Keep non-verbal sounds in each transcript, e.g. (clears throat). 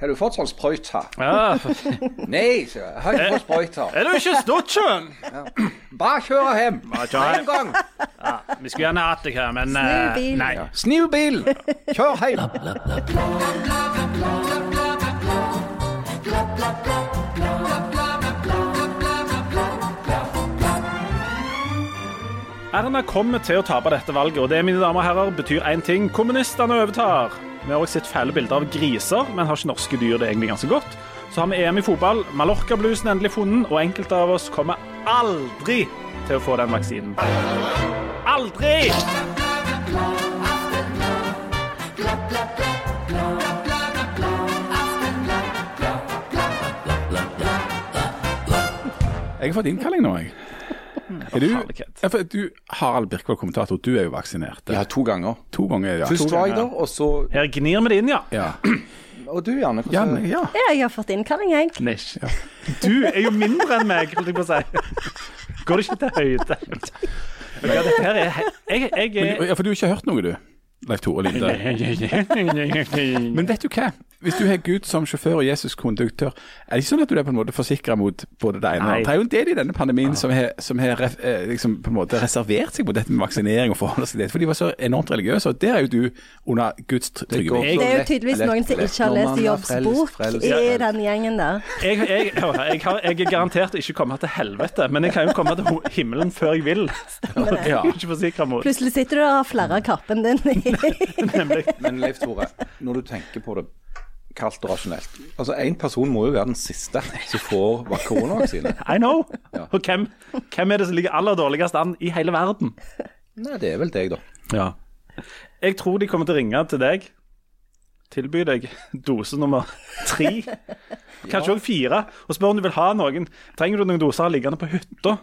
Har du fått sånn sprøyte? Ja. (laughs) Nei, sier jeg. Har ikke fått sprøyte. Er du ikke stått, Ja. Bare kjøre hjem. Med en gang. Vi skulle gjerne hatt deg her, men Snu eh, bilen. Nei. Sniv bilen. Kjør hjem. Erna kommer til å tape dette valget, og det mine damer og herrer, betyr én ting. Kommunistene overtar. Vi har også sett fæle bilder av griser, men har ikke norske dyr det egentlig ganske godt. Så har vi EM i fotball, Mallorca-bluesen endelig funnet, og enkelte av oss kommer aldri til å få den vaksinen. Aldri! Jeg har fått innkalling nå, jeg. Er du, ja, for du Harald Birkvold, kommentator, du er jo vaksinert. Ja, to ganger. To ganger, ja. Først var jeg der, og så Her gnir vi det inn, ja. ja. (clears throat) Og du, Janne. Ja, Janne ja. Ja, jeg har fått innkalling, jeg. Nish. Du er jo mindre enn meg, holdt jeg på å si. Går det ikke til høyde? Ja, dette her er Jeg, jeg, Men, ja, for du har ikke hørt noe, du? Leif Tore Linde. (laughs) Men vet du hva? Hvis du har Gud som sjåfør og Jesus konduktør, er det ikke sånn at du er på en måte forsikra mot både det ene og det andre? Det er jo en del i denne pandemien som har, som har eh, liksom på en måte reservert seg mot dette med vaksinering og forholde seg til det, for de var så enormt religiøse. Og der er jo du under Guds trygge går. Det er jo tydeligvis lett- noen som ikke har lest Jobbs bok i den gjengen der. jeg, jeg, hør jeg, har, jeg er garantert ikke kommet til helvete, men jeg kan jo komme til himmelen før jeg vil. Stemmer det Ja. ikke mot. Plutselig sitter du og har flere av kappen din i (laughs) Nemlig. Men Leif Tore, når du tenker på det kaldt og rasjonelt Altså, Én person må jo være den siste som får va- koronavaksine. I know. Og hvem, hvem er det som ligger aller dårligst an i hele verden? Nei, det er vel deg, da. Ja. Jeg tror de kommer til å ringe til deg. Tilby deg dose nummer tre. Kanskje òg fire. Og spør om du vil ha noen. Trenger du noen doser liggende på hytta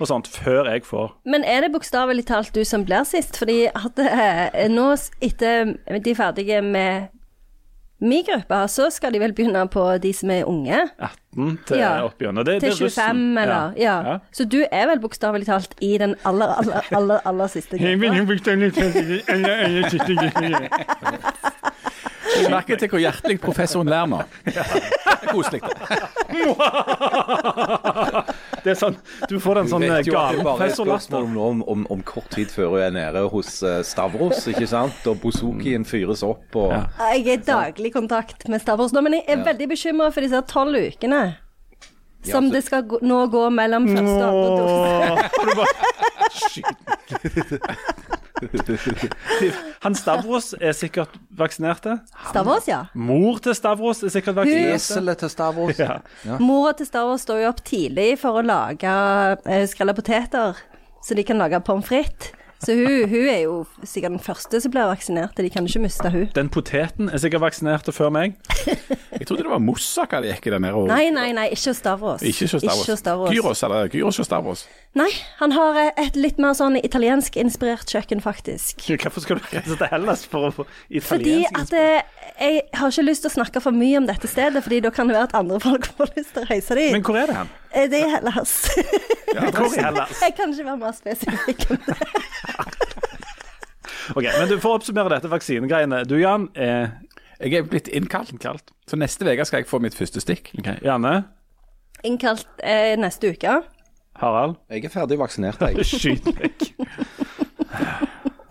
og sånt før jeg får. Men er det bokstavelig talt du som blir sist? Fordi at eh, nå, etter de er ferdige med min gruppe, så skal de vel begynne på de som er unge? 18 til Ja. opp. Det, Til det er russen. 25, eller? Ja. Ja. Så du er vel bokstavelig talt i den aller, aller, aller, aller siste gruppa? Jeg merker til hvor hjertelig professoren ler nå. Det er koselig. (laughs) Det er sånn, du får en Du sånn gaveprofessorlatter. spørsmål om, om, om, om kort tid før hun er nede hos eh, Stavros, ikke sant? Og Bozukien fyres opp og Ja. Jeg er i daglig kontakt med Stavros nå, men jeg er veldig bekymra for disse tolv ukene. Som så- det skal gå, nå gå mellom første og andre dose. (laughs) (laughs) (laughs) Han Stavros er sikkert vaksinerte. Stavros, ja. Mor til Stavros er sikkert vaksinerte. Eselet til Stavros. (laughs) Ja. Mora til Stavros står jo opp tidlig for å lage eh, skrelle poteter, så de kan lage pommes frites. Så hun, hun er jo sikkert den første som blir vaksinert. De kan ikke miste hun. Den poteten er sikkert vaksinert før meg. Jeg trodde det var Moussaka de gikk i den her. Nei, nei, nei, ikke hos Stavros. Ikke hos Stavros. Gyros eller Gyros hos Stavros. Nei, han har eh, et litt mer sånn italiensk inspirert kjøkken, faktisk. Hvorfor skal du reise til Hellas for å få Fordi italiensk at eh, jeg har ikke lyst til å snakke for mye om dette stedet, fordi da kan det være at andre folk (laughs) får lyst til å reise dit. Men hvor er det hen? Eh, Det er Hellas. (laughs) Hvor er Hellas? Jeg kan ikke være mer spesifikk enn det. (laughs) Ok, men du får oppsummere dette vaksinegreiene. Du, Jan, eh... Jeg er blitt innkalt. innkalt. Så neste uke skal jeg få mitt første stikk. Okay. Janne? Innkalt eh, neste uke. Harald? Jeg er ferdig vaksinert, jeg. Skyt vekk.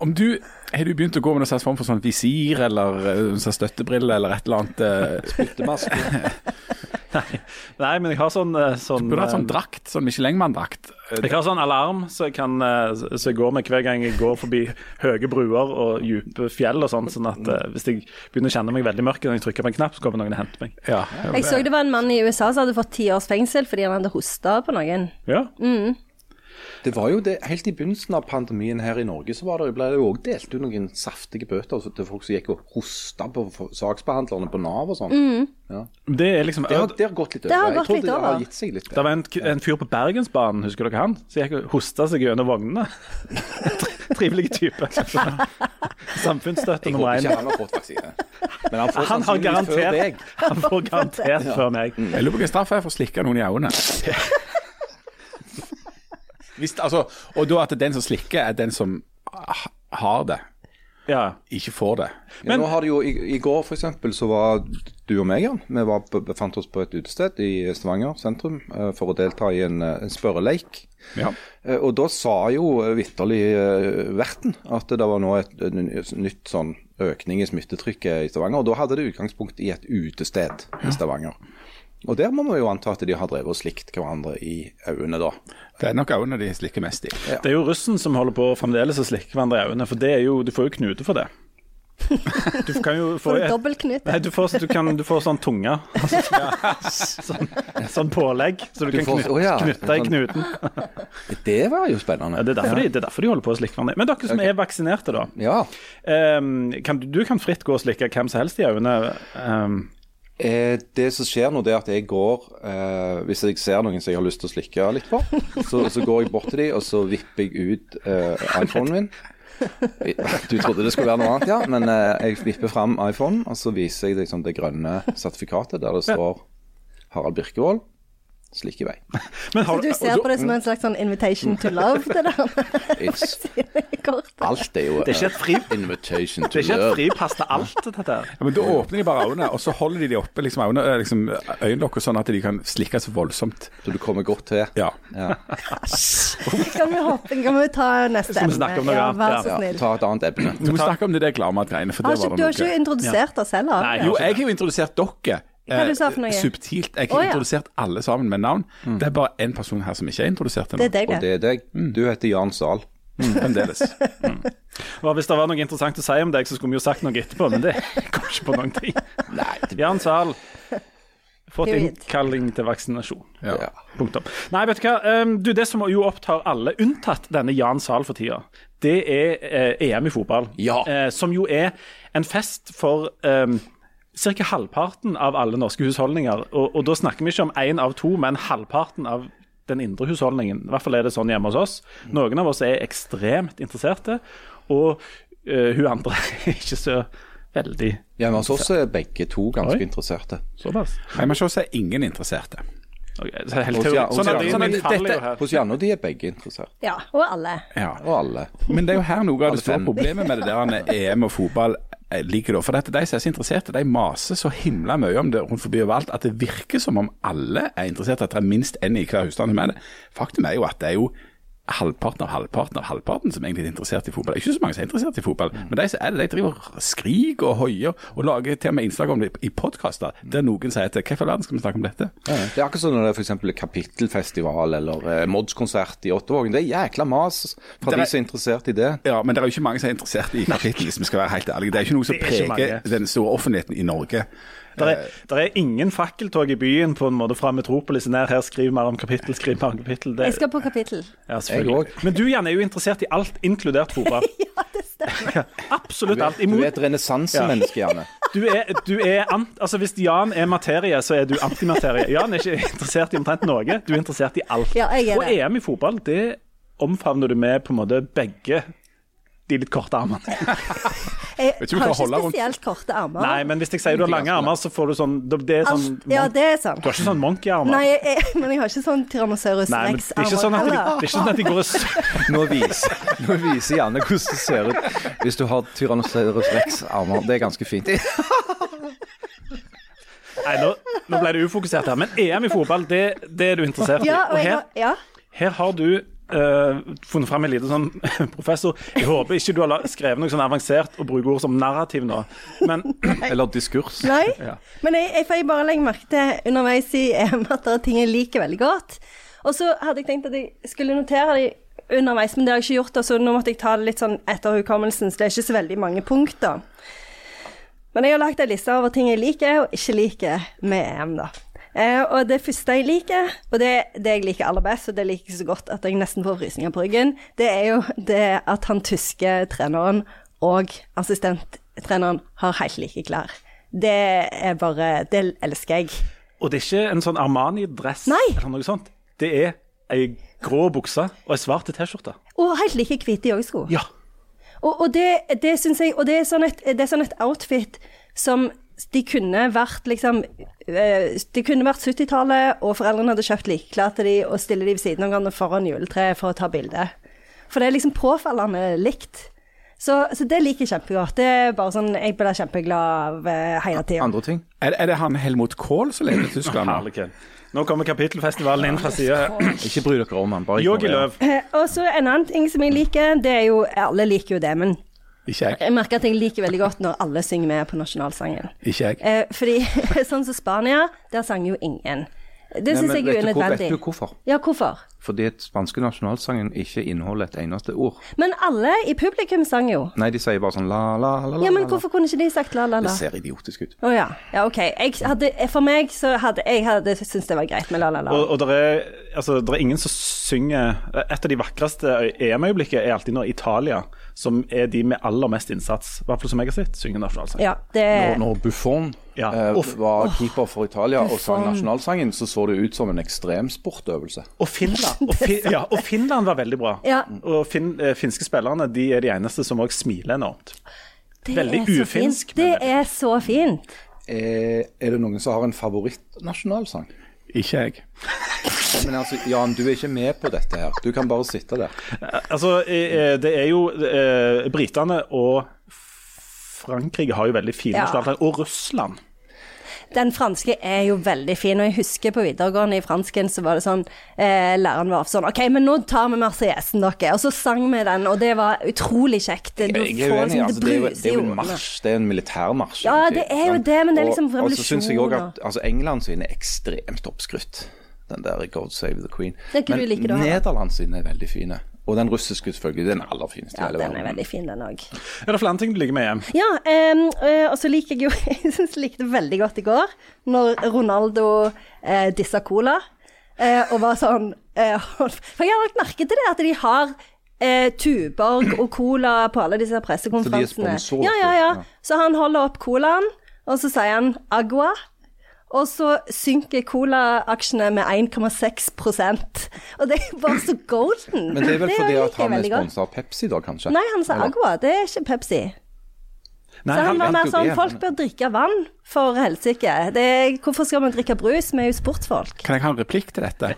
Om du Har du begynt å gå med noen slags form for sånn visir eller eh, sånn støttebrille eller et eller annet? eh, Spyttemaske. (laughs) Nei, men jeg har sånn, sånn Du Burde hatt sånn eh, drakt, sånn Michelin-mann-drakt. Eh, Jeg har sånn alarm så jeg, kan, eh, så jeg går med hver gang jeg går forbi høye bruer og dype fjell og sånn, sånn at eh, hvis jeg begynner å kjenne meg veldig mørk når jeg trykker på en knapp, så kommer noen og henter meg. Ja. Jeg så det var en mann i USA som hadde fått ti års fengsel fordi han hadde hosta på noen. Ja. Det var jo det, Helt i begynnelsen av pandemien her i Norge så var det, ble det jo òg delt ut noen saftige bøter til folk som gikk og hosta på saksbehandlerne på Nav og sånn. Ja. Det er liksom Det, har, det har gått litt over. Det har Jeg gått tror litt det har over. gitt seg litt. Det var en, en fyr på Bergensbanen, husker dere han? Så gikk og hosta seg gjennom vognene. (laughs) Trivelig type. (laughs) Samfunnsstøtte Jeg håper ikke han har fått vaksine. Men han får Han har garantert, før deg. han får garantert før meg. Jeg lurer på hva straff er for å slikke noen i øynene. (laughs) Hvis, altså, og da at den som slikker, er den som har det. Ja. ikke får det. Men, nå har det jo, i, I går for eksempel, så var du og meg, Jan, vi var, befant oss på et utested i Stavanger sentrum eh, for å delta i en, eh, en spørreleik. Ja. Eh, Og da sa jo vitterlig verten at det var nå et, et nytt sånn økning i smittetrykket i Stavanger. Og da hadde det utgangspunkt i et utested i Stavanger. Og der må vi jo anta at de har drevet og slikt hverandre i øynene da. Det er nok øynene de slikker mest i. Det er jo russen som holder på fremdeles å slikke hverandre i øynene, for det er jo, du får jo knute for det. Du kan jo få dobbeltknute? Nei, du får, du, kan, du får sånn tunge. Altså, (laughs) sånn, sånn pålegg, så du, Du kan får- knytte, å ja, knytte i knuten. (laughs) Det var jo Ja, spennende. det, er de, det er derfor de holder på å slikke hverandre. Men dere som er vaksinerte, da. Ja. ehm, kan, du- du kan fritt gå og slikke hvem som helst i øynene. ehm, Eh, det som skjer nå, det er at jeg går eh, Hvis jeg ser noen som jeg har lyst til å slikke litt på, så, så går jeg bort til dem, og så vipper jeg ut eh, iPhonen min. Du trodde det skulle være noe annet, ja, men eh, jeg vipper fram iPhonen, og så viser jeg liksom det grønne sertifikatet der det står Harald Birkevold. Slikk i vei. (laughs) men Så du ser på det som en slags sånn invitation to love, det der? (laughs) It's, (laughs) alt er jo Det er ikke et fri- eh, invitation det to er ikke et love. fripass til alt, dette her. Ja, men Da åpner de bare øynene, og så holder de de oppe, liksom, øynene, eh, liksom, øyenlokket, sånn at de kan slikke så voldsomt. Så du kommer godt til. Ja. Ja. Kan vi hoppe? Kan vi ta neste emne? snakke om noe Ja, vær så snill. Ja, ta et annet emne. Du må snakke om det der Gladmat-greiene. for Har ikke, var du har ikke introdusert oss heller? Nei, Jo, jeg har jo introdusert dere. Hva eh, du sa for noe? Subtilt. Jeg har har ja. introdusert alle sammen med navn. Det er bare én person her som ikke er introdusert Det ennå. er deg, Og det. det er deg. Du heter Jan Zahl. Mm, Mm. (laughs) Hvis det var noe interessant å si om deg, så skulle vi jo sagt noe etterpå, men det (laughs) kom ikke på noen ting. Nei, det Jan Zahl, fått innkalling til vaksinasjon. Ja. ja. Punktum. Nei, vet du hva. Um, du, det som jo opptar alle, unntatt denne Jan Zahl for tida, det er eh, EM i fotball. Ja. Eh, som jo er en fest for um, ca. halvparten av alle norske husholdninger. Og, og da snakker vi ikke om én av to, men halvparten av den indre husholdningen. I hvert fall er det sånn hjemme hos oss. Noen av oss er ekstremt interesserte, og uh, hun andre (laughs) er ikke så veldig men hos oss er begge to ganske Oi. interesserte. såpass. Nei, men oss er ingen interesserte. Ok, så helt Hos teori- hos sånn at sånn. Hos Janne og de er begge interessert. Ja, og alle. Ja. Og alle. Men det er jo her noe av det store problemet med det der med EM og fotball eh, ligger da. For dette, de som er så interesserte, de maser så himla mye om det rundt forbi overalt at det virker som om alle er interessert, at det er minst en i hver husstand som det. Faktum er jo at det er jo halvparten av halvparten av halvparten som egentlig er interessert i fotball. Det er ikke så mange som er interessert i fotball, men de som er det, de driver og skriker og hoier og lager til og med innslag om det i podkaster der noen sier til hvorfor i verden skal vi snakke om dette? Det er akkurat som når det er f.eks. kapittelfestival eller eh, Mods-konsert i Åttevågen. Det er jækla mas fra er- de som er interessert i det. Ja, men det er jo ikke mange som er interessert i kapittel, hvis vi skal være helt ærlige. Det er ikke noe som er preger den store offentligheten i Norge. Det er, der er ingen fakkeltog i byen på en måte fra Metropolis ned her. Skriv mer om kapittel, skriv mer om kapittel. Det, Jeg skal på kapittel. ja, selvfølgelig. Jeg Men du Jan, er jo interessert i alt, inkludert fotball. (laughs) Ja, det stemmer. Absolutt alt. Du er et renessansemenneske, Janne. du er, du er ant, altså Hvis Jan er materie, så er du antimaterie. Jan er ikke interessert i omtrent noe. Du er interessert i alt. Ja, jeg er Og. EM i fotball, det omfavner du med på en måte begge de litt korte armene. (laughs) Jeg har ikke holde rundt- spesielt korte armer. Nei, men hvis jeg sier du har lange armer, så får du sånn Det er sånn ja, det er sånn. Du har ikke sånn monkey-armer. Nei, jeg, jeg, men jeg har ikke sånn Tyrannosaurus men det sånn rex-armer de, det er ikke sånn at de går og (laughs) Nå viser, nå viser Janne hvordan det ser ut hvis du har Tyrannosaurus rex-armer. Det er ganske fint. Nei, nå, nå ble det ufokusert her. Men EM i fotball, det, det er du interessert i. Ja, og Og jeg her, har, ja. her har du eh, funnet fram en liten sånn (laughs) professor. Jeg håper ikke du har skrevet noe sånn avansert og bruker ord som narrativ nå. Men (clears throat) Eller diskurs. Nei, Ja. men jeg, jeg jeg bare legge merke til underveis i EM at det er ting jeg liker veldig godt. Og så hadde jeg tenkt at jeg skulle notere de underveis, men det har jeg ikke gjort. Så nå måtte jeg ta det litt sånn etter hukommelsen, så det er ikke så veldig mange punkter. Men jeg har lagt en liste over ting jeg liker og ikke liker med EM, da. Eh, og det første jeg liker, og det, det jeg liker aller best, og det liker jeg så godt at jeg nesten får frysninger på ryggen, det er jo det at han tyske treneren og assistenttreneren har helt like klær. Det er bare Det elsker jeg. Og det er ikke en sånn Armani-dress eller noe sånt. Det er ei grå bukse og ei svart T-skjorte. Og helt like hvite joggesko. Ja. Og, og det, det syns jeg Og det er, sånn et, det er sånn et outfit som de kunne vært liksom eh, Det kunne vært 70-tallet, og foreldrene hadde kjøpt likeklær til de og stille de ved siden av hverandre foran juletreet for å ta bilde. For det er liksom påfallende likt. Så, så det liker jeg kjempegodt. Det er bare sånn, Jeg blir kjempeglad av eh, hele tida. Andre ting? Er, er det han Helmut Kohl som leder Tyskland? nå? (laughs) Herlig. Nå kommer kapittelfestivalen inn fra sida. Ikke bry dere om han, bare ikke. ignorer. Løv. Eh, Og så en annen ting som jeg liker, det er jo Alle liker jo det, men Ikke jeg. jeg merker at jeg liker veldig godt når alle synger med på nasjonalsangen. Ikke jeg. Eh, fordi (laughs) sånn som Spania, der sang jo ingen. Det syns jeg er du unødvendig. Vet du hvorfor? Ja, hvorfor? Fordi at spanske nasjonalsangen ikke inneholder et eneste ord. Men alle i publikum sang jo. Nei, de sier bare sånn la, la, la, la. Ja, men hvorfor kunne ikke de sagt la, la, la? Det ser idiotisk ut. Å ja. ja, OK. Jeg hadde, for meg så hadde jeg hadde syntes det var greit med la, la, la. Og, og det er, altså, er ingen som synger Et av de vakreste EM-øyeblikket er alltid når Italia, som er de med aller mest innsats, i hvert fall som jeg har sett, synger nasjonalsang. Ja, det Når, når Buffon Ja. uh, var keeper for Italia og sang nasjonalsangen, så så det ut som en ekstremsportøvelse. Og Finland, og, fi, (laughs) ja, og Finland var veldig bra. Ja. Og fin, eh, finske spillerne de er de eneste som òg smiler enormt. det veldig ufinsk, Det er så fint. Er, er det noen som har en favorittnasjonalsang? Ikke jeg. (laughs) Men altså, Jan, du er ikke med på dette her. Du kan bare sitte der. Altså, eh, det er jo eh, Britene og Frankrike har jo veldig fine Ja. Og Russland. Den franske er jo veldig fin, og jeg husker på videregående i fransken så var det sånn eh, Læreren var sånn OK, men nå tar vi Marseillesen, dere. Og så sang vi den, og det var utrolig kjekt. Du Jeg er får uenig. liksom- Altså, det, er jo, det er jo en marsj. Det er en militærmarsj. Ja, det er jo det, men det er liksom revolusjon. og så syns jeg òg at altså, England sine er ekstremt oppskrytt. Den der God Save the Queen. Men er. Nederland sine er veldig fine. Og den russiske selvfølgelig. Den aller fineste i Ja, hele den er veldig fin, den òg. Er det flere ting du liker med EM? Ja, eh, og så liker jeg jo (laughs) Jeg syns jeg likte veldig godt i går, når Ronaldo eh, dissa cola, eh, og var sånn eh, (laughs) For jeg har lagt merke til det, at de har eh, Tuborg og cola på alle disse pressekonferansene. Så de er sponsorer? ja, ja, ja. ja. Så han holder opp colaen, og så sier han agua. Og så synker cola-aksjene med 1,6% Og det er bare så golden. Men det er vel fordi at han er sponsa av Pepsi, da, kanskje? Nei, han sa agua. Det er ikke Pepsi. Nei, Så han var mer sånn det, folk bør drikke vann, for helsike. Hvorfor skal man drikke brus? Vi er jo sportsfolk. Kan jeg ha en replikk til dette?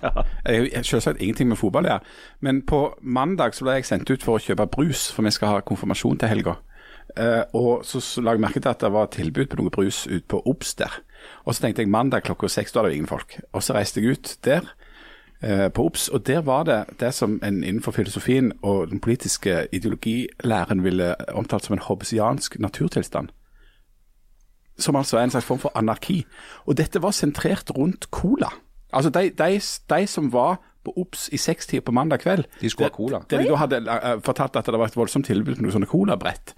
Jeg har selvsagt ingenting med fotball å gjøre. Men på mandag så ble jeg sendt ut for å kjøpe brus, for vi skal ha konfirmasjon til helga. Uh, og så, så la jeg merke til at det var tilbud på noe brus ut på Obs der. Og så tenkte jeg mandag klokka seks, da er det ingen folk. Og så reiste jeg ut der eh, på Obs, og der var det det som en innenfor filosofien og den politiske ideologilæren ville omtalt som en hobbesiansk naturtilstand som altså er en slags form for anarki. Og dette var sentrert rundt cola. Altså de, de, de som var på Obs i sekstida på mandag kveld De skulle ha cola. Der de da hadde uh, fortalt at det var et voldsomt tilbud på noen sånne colabrett.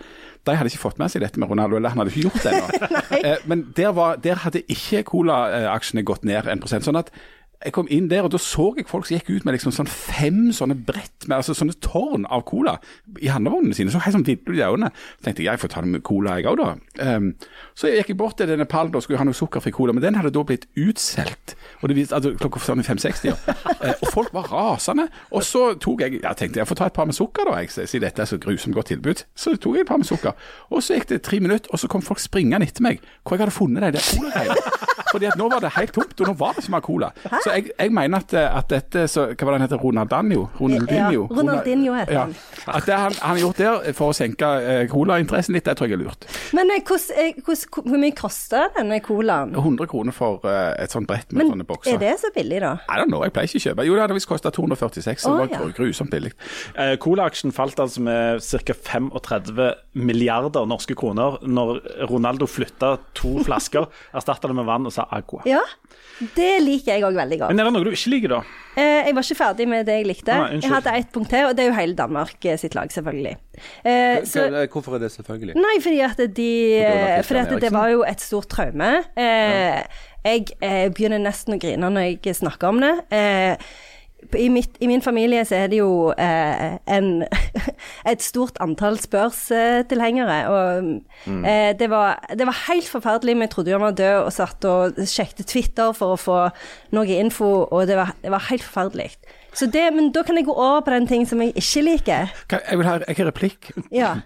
De hadde ikke fått med seg dette med Ronaldo, eller han hadde ikke gjort det ennå. (laughs) uh, Men der, var, der hadde ikke colaaksjene gått ned 1% Sånn at jeg kom inn der, og da så jeg folk som gikk ut med liksom sånn fem sånne brett, med altså sånne tårn av cola i handlevognene sine. Så helt sånn vidde i øynene. Så tenkte jeg jeg får ta det med cola jeg òg, da. Um, så jeg gikk jeg bort til denne pallen og skulle ha noe sukkerfri cola, men den hadde da blitt utsolgt. Altså, klokka sånn i 5-60. Ja. (laughs) Eh, og folk var rasende. Og så tok jeg jeg tenkte jeg får ta et par med sukker, da, jeg, siden dette er så grusomt godt tilbud. Så tok jeg et par med sukker. Og så gikk det tre minutter, og så kom folk springende etter meg hvor jeg hadde funnet de der colagreiene. Fordi at nå var det helt tomt, og nå var det så mye cola. Så jeg, jeg mener at, at dette så, Hva var det han heter? Ronaldinho? Ronaldinho, Ja, Ronaldinho heter ja. han. At det han, han har gjort der for å senke eh, colainteressen litt, det tror jeg er lurt. Men eh, eh, hvor mye koster denne colaen? 100 kroner for eh, et sånt brett med Men sånne bokser. er det så billig, da? I don't know, jeg pleier ikke å kjøpe. Jo, det hadde visst kosta 246, så oh, det var ja. grusomt billig. Eh, Cola-aksjen falt altså med ca. 35 milliarder norske kroner når Ronaldo flytta to flasker, (laughs) erstatta det med vann og sa agua. Ja, det liker jeg òg veldig godt. Men er det noe du ikke liker, da? Eh, jeg var ikke ferdig med det jeg likte. Ah, unnskyld. jeg hadde ett punkt til, og det er jo hele Danmark eh, sitt lag, selvfølgelig. Eh, så, Hvorfor er det selvfølgelig? nei, fordi at de Christian Fordi at det var jo et stort traume. Eh, Jeg eh, begynner nesten å grine når jeg snakker om det. Eh, i, mitt, I min familie så er det jo eh, en, (laughs) et stort antall spørstilhengere. Og mm. eh, det, var, det var helt forferdelig. Vi trodde han var død og satt og sjekket Twitter for å få noe info, og det var, det var helt forferdelig. Så det, men da kan jeg gå over på den ting som jeg ikke liker. Jeg vil ha jeg har replikk. Ja. (laughs)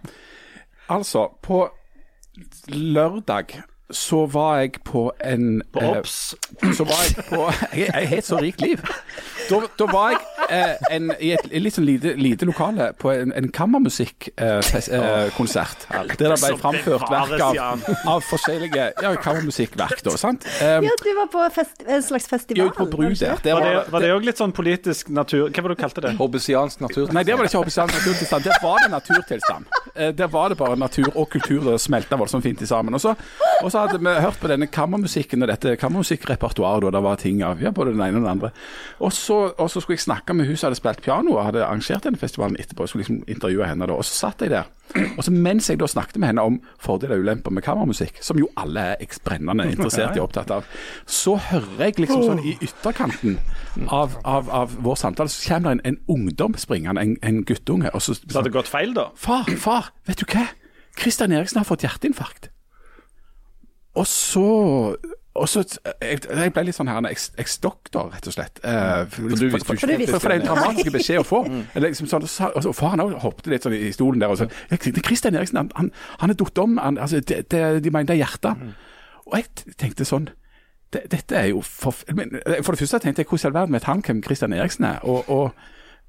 Altså, på lørdag så var jeg på en På eh, så var jeg på jeg har et så rikt liv. (laughs) Da, da var jeg eh, en, i et litt sånn lite, lite lokale på en, en kammermusikkonsert. Eh, konsert, der det ble framført verk av, av forskjellige ja, kammermusikkverk. da, sant? Um, Ja, du var på fest, en slags festival. jo, på Bru var det der. der Var det, det òg litt sånn politisk natur... Hva var det du kalte det? Hobbesiansk natur. Nei, det var det ikke hobbesiansk naturtilstand. Der var det naturtilstand. Eh, Der var det bare natur og kultur og smelta voldsomt fint sammen. Og så, hadde vi hørt på denne kammermusikken og dette kammermusikkrepertoaret, og det var ting av ja, både den ene og den andre. Og så, og så skulle jeg snakke med hun som hadde spilt piano og hadde arrangert denne festivalen etterpå. Jeg skulle liksom intervjue henne da. Og så satt jeg der. Og så mens jeg da snakket med henne om fordeler og ulemper med kammermusikk, som jo alle er brennende interessert i og opptatt av, så hører jeg liksom sånn i ytterkanten av, av, av vår samtale, så kommer det en, en ungdom springende, en, en guttunge. og så, Så hadde gått feil, da? Far, far, vet du hva? Kristian Eriksen har fått hjerteinfarkt. Og så og så, jeg, jeg ble litt sånn her, eks- eks-doktor, rett og slett. Uh, for, for, for, for, det er en dramatisk beskjed å få. Mm. Liksom sånn, så, og så Faren òg hoppet litt sånn i stolen der og så «Ja, Kristian Eriksen, han, han, han er datt om. Han, altså, det, det, de mener det er hjertet. Og jeg tenkte sånn det, Dette er jo for, eh, for det første tenkte jeg hvordan i all verden vet han hvem Kristian Eriksen er? Og, og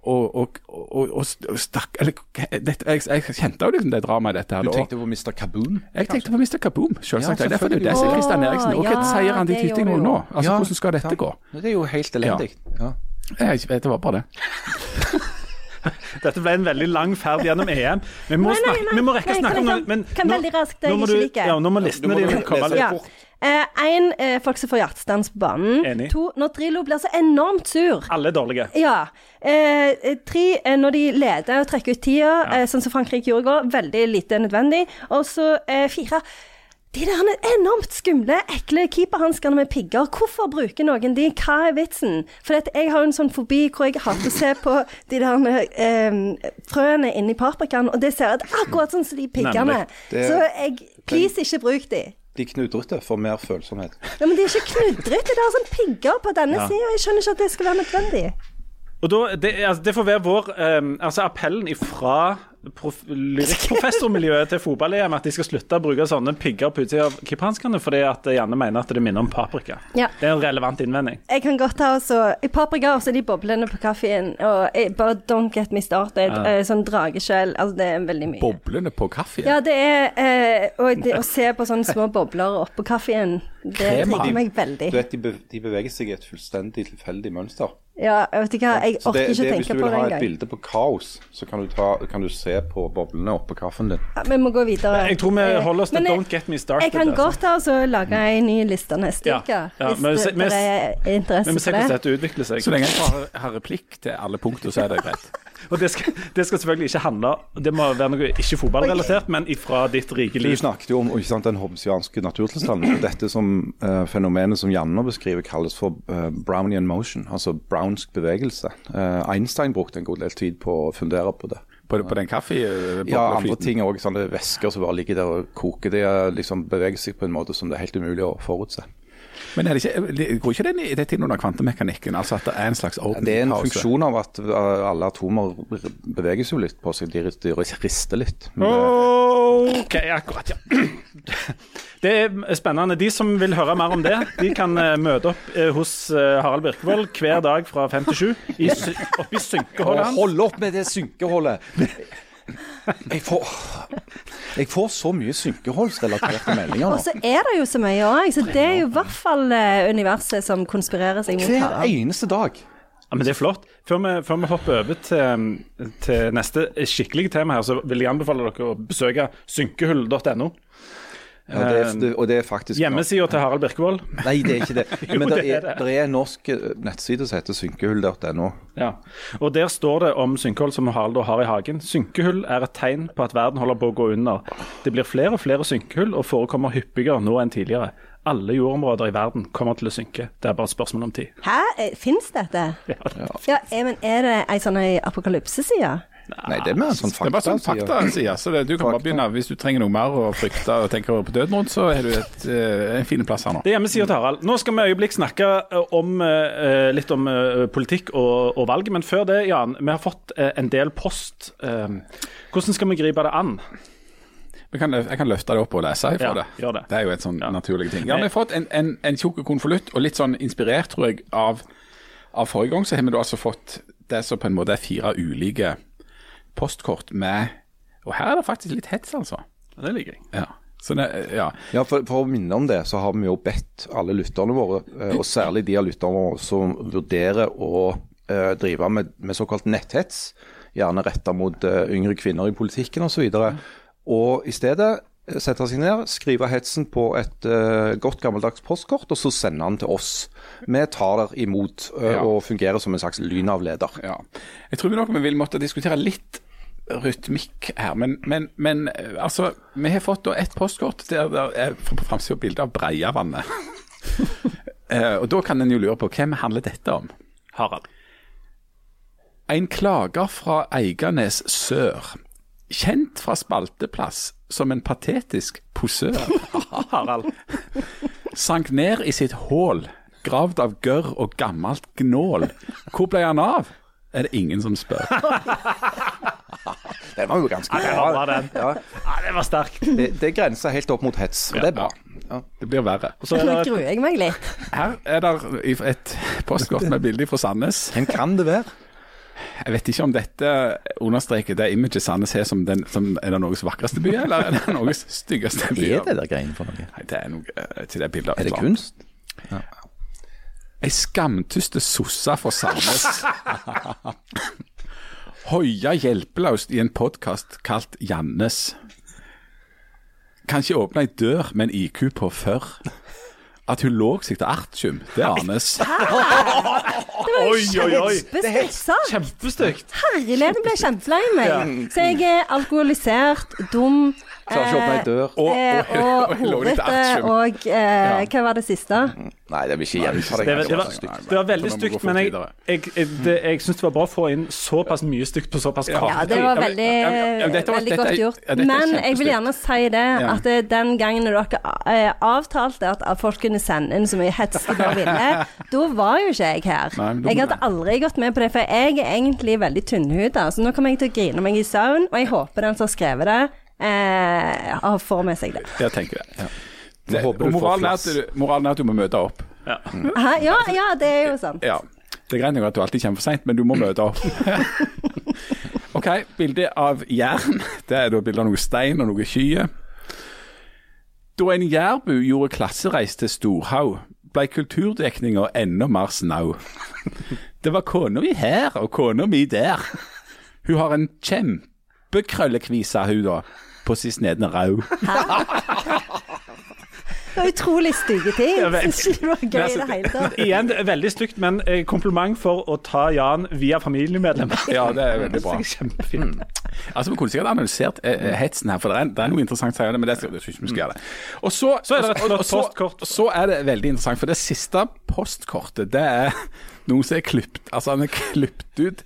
og, og, og, og, og stakk, eller, dette, jeg, jeg kjente jo liksom det dramaet i dette. her. Du tenkte på Mr. Kaboom? Jeg tenkte på Mr. Kaboom, selvsagt. Ja, Derfor er det jo det som er Kristian Eriksen. Og hva Ja, sier han til du nå? Altså, Ja, Hvordan skal dette sant. gå? Det er jo helt elendig. Ja. Jeg vet det var bare det. (laughs) Dette ble en veldig lang ferd gjennom EM. Vi må, Nei, nei, snakke, vi må rekke nei, å snakke om noe men kan nå- veldig raskt det jeg ikke liker. Ja, nå må listene dine komme litt fort. Én, eh, folk som får hjertestans på banen. Enig. To, når Drillo blir så enormt sur. Alle er dårlige. Ja. Eh, tre, eh, når de leder og trekker ut tida, eh, sånn som Frankrike gjorde i går. Veldig lite nødvendig. Og så eh, fire. De der enormt skumle, ekle keeperhanskene med pigger. Hvorfor bruker noen de? Hva er vitsen? For jeg har en sånn fobi hvor jeg hater å se på de der eh, frøene inni paprikaen, og det ser ut akkurat sånn som de piggene. Så jeg Please, ikke bruk de. De knudrete får mer følsomhet. Ja, men de er ikke knudrete. Det er sånn pigger på denne Ja. sida. Jeg skjønner ikke at det skal være nødvendig. Og da, det, altså, det får være vår um, altså appellen ifra lyrikkprofessormiljøet (laughs) til fotball-EM at de skal slutte å bruke sånne pigger på utsida av keeperhanskene fordi at Janne mener at det minner om paprika. Ja. Det er en relevant innvending. Jeg kan godt ta også I paprika også de boblene på kaffen. Og jeg, bare don't get me started. Eh, sånn drageskjell. Altså, det er veldig mye. Boblene på kaffen. Ja, det er eh, Og det, å se på sånne små bobler oppå kaffen, det trigger meg veldig. Du vet, de, be de beveger seg i et fullstendig tilfeldig mønster. Ja, jeg vet ikke hva, jeg Så orker det, ikke det, å hvis du vil ha et bilde på kaos, så kan du, ta, kan du se på boblene oppå kaffen din. Ja, Vi må gå videre. Jeg tror vi Eh, holder oss til Don't Get Me Started. Jeg kan altså. godt altså, lage en ny liste neste Ja, uke, ja, hvis men vi er interesse for det Men vi ser hvordan det. dette utvikler seg. Så lenge jeg bare har replikk til alle punkter, så er det greit. (laughs) Og det skal, det skal selvfølgelig ikke handle Det må være noe ikke fotballrelatert, men ifra ditt rike liv. Du snakket jo om ikke sant, den hobbesianske naturtilstanden. Dette som uh, fenomenet som Janne beskriver, kalles for uh, Brownian motion, altså brownsk bevegelse. Uh, Einstein brukte en god del tid på å fundere på det. På, på den kaffe... Ja, andre ting òg. Sånne væsker som bare ligger der og koker. Det liksom beveger seg på en måte som det er helt umulig å forutse. Men er det ikke, går ikke det, i- det til under kvantemekanikken? Altså at det er en slags open Det er en pause? funksjon av at eh, alle atomer beveges jo litt på seg. De de rister litt. Men OK, akkurat, ja. (clears throat) Det er spennende. De som vil høre mer om det, de kan eh, møte opp eh, hos Harald Birkevold hver dag fra fem til sju i oppe i synkeholdet hans. Hold opp med det synkeholdet! Jeg får, jeg får så mye synkeholdsrelaterte meldinger Og så er det jo så mye òg, så det er jo i hvert fall eh, universet som konspirerer seg mot Hver Harald. eneste dag. Ja, men Det er flott. Før vi, før vi hopper over til, til neste skikkelige tema her, så vil jeg anbefale dere å besøke synkehull.no. Ja, det er, det, og det er faktisk Hjemmesida til Harald Birkevold. Nei, det er ikke det. (laughs) Men det det er det. det er en norsk eh, nettside som heter synkehull.no. Ja. Og Der står det om synkehull som Harald har i hagen. Synkehull er et tegn på at verden holder på å gå under. Det blir flere og flere synkehull og forekommer hyppigere nå enn tidligere. Alle jordområder i verden kommer til å synke. Det er bare et spørsmål om tid. Hæ, fins dette? Ja. Ja, ja, men er det ei sånn apokalypseside? Nei, det er mer sånn Det er bare sånn fakta. sier. Så det, du kan bare begynne. Hvis du trenger noe mer å frykte og tenke på døden rundt, så er du et, eh, en fin plass her nå. Det er hjemmesida til Harald. Nå skal vi øyeblikk snakke eh, om, eh, litt om politikk og, og valget, men før det, Jan. Vi har fått en del post. Hvordan skal vi gripe det an? Jeg kan, jeg kan løfte det opp og lese ifra Ja, det. det. Det er jo et sånn Ja. naturlig ting. Ja, Vi har fått en, en, en tjukk konvolutt, og litt sånn inspirert, tror jeg, av, av forrige gang, så har vi da altså fått det som på en måte er fire ulike postkort med Og her er det faktisk litt hets, altså. Det liker jeg. Ja. Så det, ja. Ja, for, for å minne om det, så har vi jo bedt alle lytterne våre, eh, og særlig de av lytterne våre som vurderer å uh, drive med, med såkalt netthets, gjerne retta mot uh, yngre kvinner i politikken osv., og, og i stedet sette seg ned, skrive hetsen på et uh, godt gammeldags postkort, og så sende den til oss. Vi tar det imot uh, Ja. og fungerer som en slags lynavleder. ja. Jeg tror vi nok vi vil måtte diskutere litt rytmikk her, men, men, men eh, altså Vi har fått da et postkort der det er på framsida bilde av Breiavannet. uh, (laughs) og da kan en jo lure på hvem handler dette om? Harald. En klager fra Eiganes sør. Kjent fra spalteplass som en patetisk posør. (laughs) Harald. Sank ned i sitt hål, gravd av gørr og gammelt gnål. Hvor ble han av? Er det ingen som spør. (laughs) den var jo ganske Det var bra, den. Ja, Ja, det var sterk. det, det grenser helt opp mot hets, og det er bra. Ja. Det blir verre. Så er Nå gruer jeg meg litt. Her er det et postkort med bilde fra Sandnes. Hvem kan det være? Jeg vet ikke om dette understreker det imaget Sandnes har som, den, som er det Norges vakreste by, eller er det Norges styggeste by? Er det der greiene for noe? Nei, det er noe eh, til det bildet. Er det kunst? kunst? Ei skamtyste sossa fra Sandnes. Hoia hjelpeløst i en podkast kalt Jannes. Kan ikke åpne ei dør med en IQ på førr. At hun lå seg til artium, det anes. Det var jo Oi, oi, oi. kjempestygt kjempestygt. Herligheten ble kjempelei meg. Så jeg er alkoholisert, dum Klarer ikke å åpne ei dør. Og- eh, (laughs) og- horete. artium. Og eh, hva var det siste? Nei, det vil ikke gjenta Det, var- det, var, det var veldig stygt, men jeg, jeg, jeg, det- jeg syns det var bra å få inn såpass mye stygt på såpass kort Ja, det var veldig, veldig er- godt gjort. ja, Men jeg vil gjerne si det, at det, den gangen dere eh, avtalte at folk kunne sende inn så mye hets de bare ville, (laughs) da var jo ikke jeg her. Jeg hadde aldri gått med på det, for jeg er egentlig veldig tynnhuda. Så nå kommer jeg til å grine meg i søvn, og jeg håper den som har skrevet det, eh, har- får med seg det. Jeg tenker det. Ja. Jeg og moralen er, at du, moralen er at du må møte opp. Ja. Mm. Ja, ja, det er jo sant. Ja. Det er greit nok at du alltid kommer for seint, men du må møte opp. (laughs) OK, bilde av jern. Det er da bilde av noe stein og noe skyer. Da en jærbu gjorde klassereis til Storhaug, ble kulturdekninga enda mer snau. Det var kona mi her og kona mi der. Hun har en kjempekrøllekvise, hun da, på Sisneden rau. Det var utrolig stygge ting. Jeg syns ikke det var gøy i det hele tatt. Igjen, det er veldig stygt, men eh, kompliment for å ta Jan via familiemedlemmer. Ja, det er veldig bra. (laughs) Det er Kjempefint. Altså, Vi kunne sikkert analysert eh, eh, hetsen her, for det er, det er noe interessant si men det skal, synes ikke vi skal gjøre. det. Og så, Så er det et og- og flott postkort. Så er det veldig interessant, for det siste postkortet, det er noen som er klipt Altså, han er klipt ut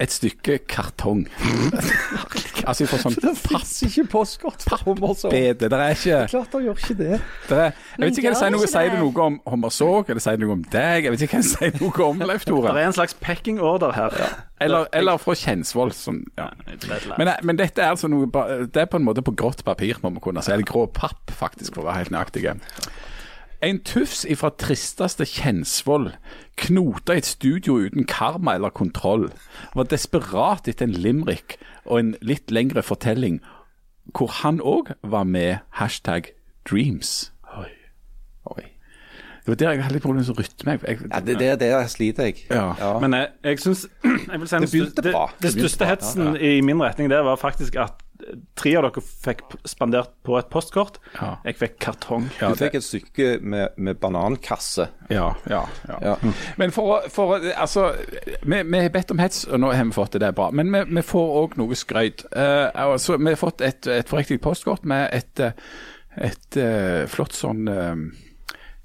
et stykke kartong. (laughs) altså fra sånn fins ikke postkort for Hummersåk. pappbede. Det er ikke Klart han gjør ikke det. det er, Jeg vet ikke hva det sier noe, sier det det? noe om hummersåk? eller sier det noe om deg? Jeg vet ikke hva det sier noe om, Leif Tore. Det er en slags packing order her. Eller, eller fra Kjensvoll. Som, ja. Men, men dette er altså noe Det er på en måte på grått papir, må vi kunne si. Eller grå papp, faktisk, for å være helt nøyaktige. En tufs ifra tristeste Kjensvoll knota i et studio uten karma eller kontroll. Var desperat etter en limerick og en litt lengre fortelling, hvor han òg var med hashtag dreams. Oi. Oi. Det var der jeg hadde litt problemer med rytme. Jeg, jeg, Ja, det, det, det sliter jeg. Ja. Men jeg, (clears throat) jeg syns si, Det begynte bra. det, Det begynte største bra, hetsen i min retning det var faktisk at tre av dere fikk spandert på et postkort. Ja. Jeg fikk kartong. Ja, Du fikk et stykke med, med banankasse. Ja, ja, ja. Ja. Men for, for altså, vi, vi har bedt om hets, og nå har vi fått det, det er bra. Men vi, vi får òg noe skrøyt. Uh, altså, vi har fått et, et forriktig postkort med et, et, et, eh, flott sånn eh,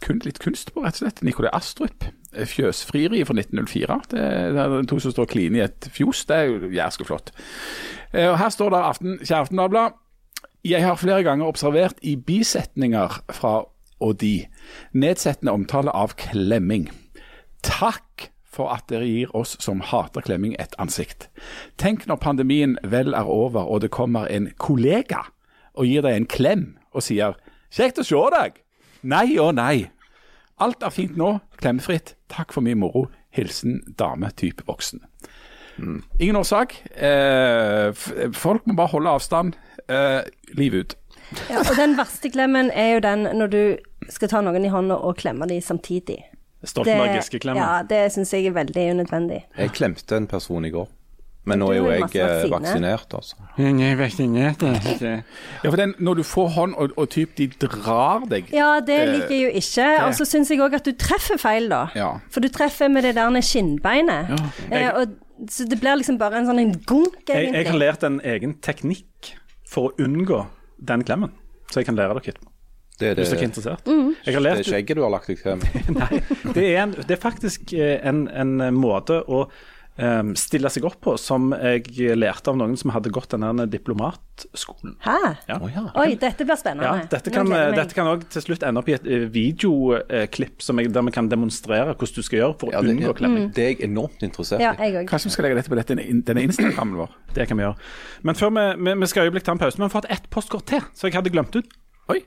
kun, litt kunst på, rett og slett. Nikolai Astrup. eh, Fjøsfrieri fra 1904. Det, det er to som står kline i et fjos. Det er jo jævlig flott. Eh, og Her står det aften, Aftenbladet. Jeg har flere ganger observert i bisetninger fra og de nedsettende omtale av klemming. Takk for at dere gir oss som hater klemming et ansikt. Tenk når pandemien vel er over og det kommer en kollega og gir deg en klem og sier 'kjekt å se deg'. Nei og nei. Alt er fint nå, klemmefritt. Takk for mye moro. Hilsen dame type voksen. Ingen årsak. Eh, folk må bare holde avstand. Eh, liv ut. Ja, og den verste klemmen er jo den når du skal ta noen i hånda og klemme dem samtidig. Stoltenbergiske Giske-klemmen. ja, det syns jeg er veldig unødvendig. Jeg klemte en person i går. Men nå er jo jeg eh, vaksine. vaksinert, altså. Ja, for den, Når du får hånd, og, og typ de drar deg Ja, det liker jeg jo ikke. Og så syns jeg òg at du treffer feil, da. Ja. For du treffer med det der skinnbeinet. Eh, og, så det blir liksom bare en sånn en gunk, Jeg, jeg har lært en egen teknikk for å unngå den klemmen, så jeg kan lære dere etterpå. Det er det, er. Mm. lært, det er skjegget du har lagt deg til. (laughs) Nei, det er, en, det er faktisk eh, en, en måte å em, stille seg opp på som jeg lærte av noen som hadde gått denne diplomatskolen. Hæ? Ja. Oh, ja. Oi, dette blir spennende. Ja, dette kan, dette kan også til slutt ende opp i et eh, videoklipp som jeg, der vi kan demonstrere hvordan du skal gjøre for å det, unngå klemming. det er jeg enormt interessert i. Kanskje vi skal legge dette på dette, denne Instagrammen vår. (clears throat) Det kan vi gjøre. Men før vi, vi, vi skal øyeblikk ta en pause, men vi har fått ett postkort til, så jeg hadde glemt ut. Oi.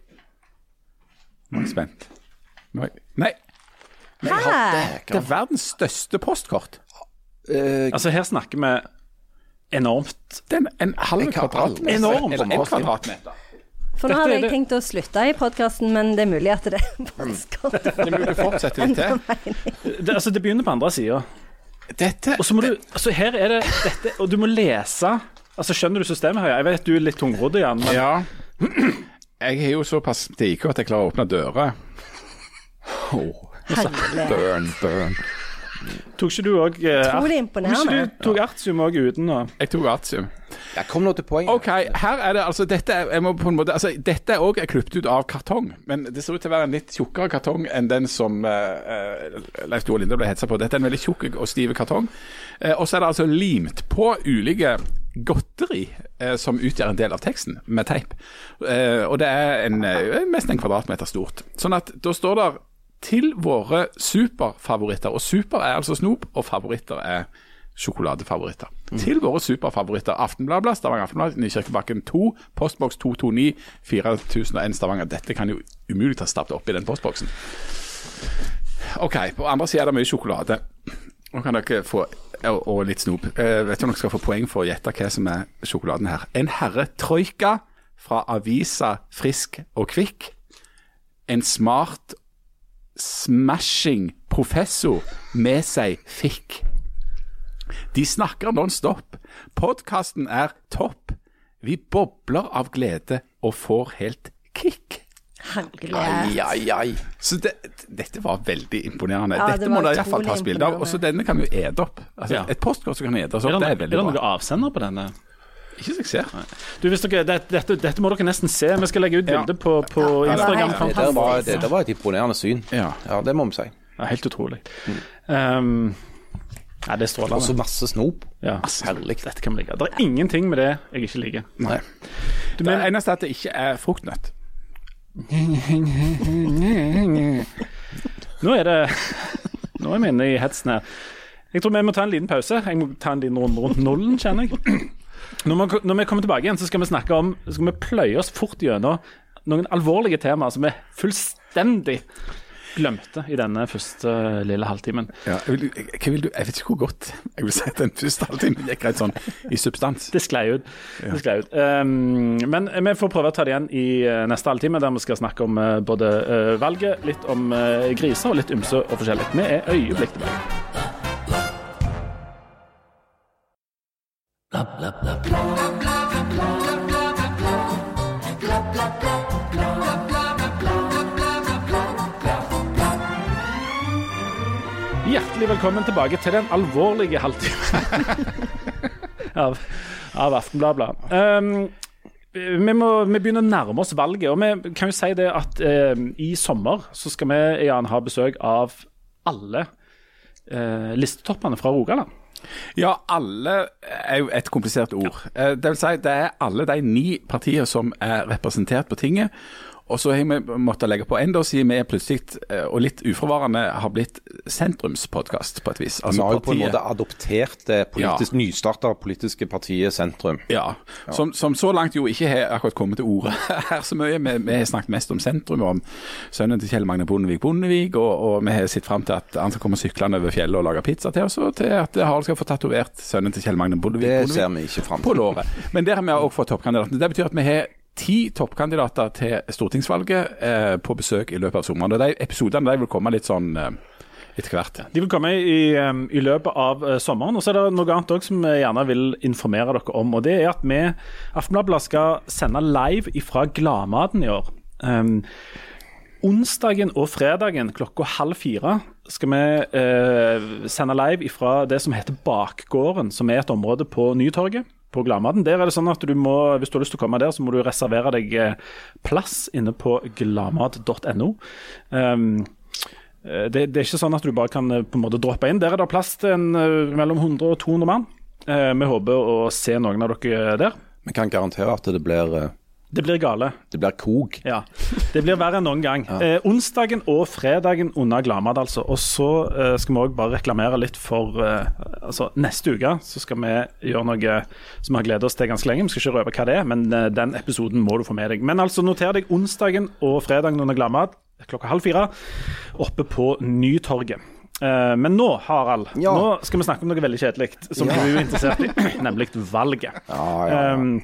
Nå er jeg spent. Nei. Nei, Hæ? det er verdens største postkort. Eh, Altså, her snakker vi enormt. Det er en, en halv kvadratmeter. Enormt. Eller en kvadratmeter. For nå hadde jeg tenkt å slutte i podkasten, men det er mulig at det er postkort. Det er mulig å fortsette litt til. (laughs) Det, altså, det begynner på andre sida. Dette Og så må du Altså, her er det dette Og du må lese. Altså, skjønner du systemet her? Jeg vet du er litt tungrodd, Jan, men Ja. Jeg er jo såpass til IQ at jeg klarer å åpne dører. Herlig. burn, burn. Tok ikke du òg eh, Utrolig imponerende. ikke du tok artium òg uten å Jeg tok artium. Ja, kom nå til poenget. OK, her er det altså Dette er, jeg må på en måte, altså, dette er klippet ut av kartong, men det ser ut til å være en litt tjukkere kartong enn den som eh, Leif Tore Linde ble hetsa på. Dette er en veldig tjukk og stiv kartong. Uh, og så er det altså limt på ulike godteri uh, som utgjør en del av teksten, med teip. Eh, og det er en, nesten en kvadratmeter stort. Sånn at da står det til våre superfavoritter, og super er altså snop, og favoritter er sjokoladefavoritter. Til våre superfavoritter. Aftenbladet, Stavanger Aftenblad, Nykirkebakken 2, postboks 229, 4001 Stavanger. Dette kan jo umulig ha stappet i den postboksen. OK, på andre sida er det mye sjokolade. Nå kan dere få og, og litt snop. Eh, vet du om dere skal få poeng for å gjette hva som er sjokoladen her? En herre troika fra avisa Frisk og Kvikk. En smart smashing professor med seg fikk. De snakker non-stop. Podkasten er topp. Vi bobler av glede og får helt kick. Ai, ai, ai. Så det, dette var veldig imponerende. Ja, det Dette må det iallfall tas bilde av. Og så denne kan vi jo ete opp. Altså, Ja. Et postkort som kan etes opp, det, er veldig bra. er det noen avsender på denne? Ikke ser. Du, hvis dere, det, dette, dette må dere nesten se. Vi skal legge ut Ja. bilde på, på Ja, Instagram. det var Det var, det der var et imponerende syn. Ja. Ja, det må vi si. Ja, helt utrolig. Um, ja, det er Og så masse snop. Ja. Herlig. Dette kan vi like. Det er ingenting med det jeg ikke liker. Nei. Du, Det eneste er at det ikke er fruktnøtt. (laughs) nå er det Nå er vi inne i hetsen her. Jeg tror vi må ta en liten pause. Jeg må ta en liten runde rundt nullen, kjenner jeg. Når vi, når vi kommer tilbake igjen, så skal vi snakke om Skal vi pløye oss fort gjennom noen alvorlige temaer som er fullstendig glemte i denne første lille halvtimen. Ja, jeg, vil, jeg, jeg, vil jeg vet ikke hvor godt jeg vil si at den første halvtimen gikk rett sånn i substans. Det sklei ut. Det sklei ut. Um, men vi får prøve å ta det igjen i eh, neste halvtime, der vi skal snakke om eh, både uh, valget, litt om uh, griser og litt ymse og forskjellig. Vi er øyeblikk tilbake. Hjertelig velkommen tilbake til den alvorlige halvtimen (laughs) av, av Aftenbladet. Um, vi, må, vi begynner å nærme oss valget, og vi kan jo si det at um, i sommer så skal vi Jan, ha besøk av alle uh, listetoppene fra Rogaland. Ja, alle er jo et komplisert ord. Eh, Det vil si, det er alle de ni partiene som er representert på tinget. Og så har vi måttet legge på enda siden vi er plutselig, eh, og litt uforvarende, har blitt sentrumspodkast på et vis. Vi har jo på en måte adoptert det politisk, nystarta politiske partiet Sentrum. Ja, Som, som, så langt jo ikke har akkurat kommet til orde (laughs) her så mye. Vi, vi har snakket mest om sentrum, om sønnen til Kjell Magne Bondevik Bondevik, og, og vi har sett fram til at han skal komme syklende over fjellet og lage pizza til oss, og til at Harald skal få tatovert sønnen til Kjell Magne Bondevik, Det Bondevik på låret. Men der har vi også fått toppkandidatene. Det betyr at vi har ti toppkandidater til stortingsvalget eh, på besøk i løpet av sommeren. Og De episodene de vil komme litt sånn eh, etter hvert. De vil komme i, um, i løpet av uh, sommeren. Og så er det noe annet òg som jeg gjerne vil informere dere om. og Det er at vi Aftenbladet skal sende live ifra Gladmaten i år. Um, onsdagen og fredagen klokka halv fire skal vi uh, sende live fra det som heter Bakgården, som er et område på Nytorget. På Gladmaten. Der er det sånn at du må, Hvis du har lyst til å komme der, så må du reservere deg eh, plass inne på gladmat.no. Um, Eh, det, det er ikke sånn at du bare kan eh, på en måte droppe inn. Der er det plass til en, mellom 100 og 200 mann. Uh, Vi håper å se noen av dere der. Vi kan garantere at det blir, Det blir gale. det blir kog. Ja. Det blir verre enn noen gang. Eh, onsdagen og fredagen under Glamad, altså. Og så eh, skal vi òg bare reklamere litt for eh, altså Neste uke så skal vi gjøre noe som vi har gledet oss til ganske lenge. Vi skal ikke røpe hva det er, men eh, den episoden må du få med deg. Men altså, noter deg onsdagen og fredagen under Glamad klokka halv fire oppe på Nytorget. Eh, men nå, Harald, Ja. nå skal vi snakke om noe veldig kjedelig, som Ja. du er interessert i, (clears throat) nemlig valget. Ja, ja, ja. Um,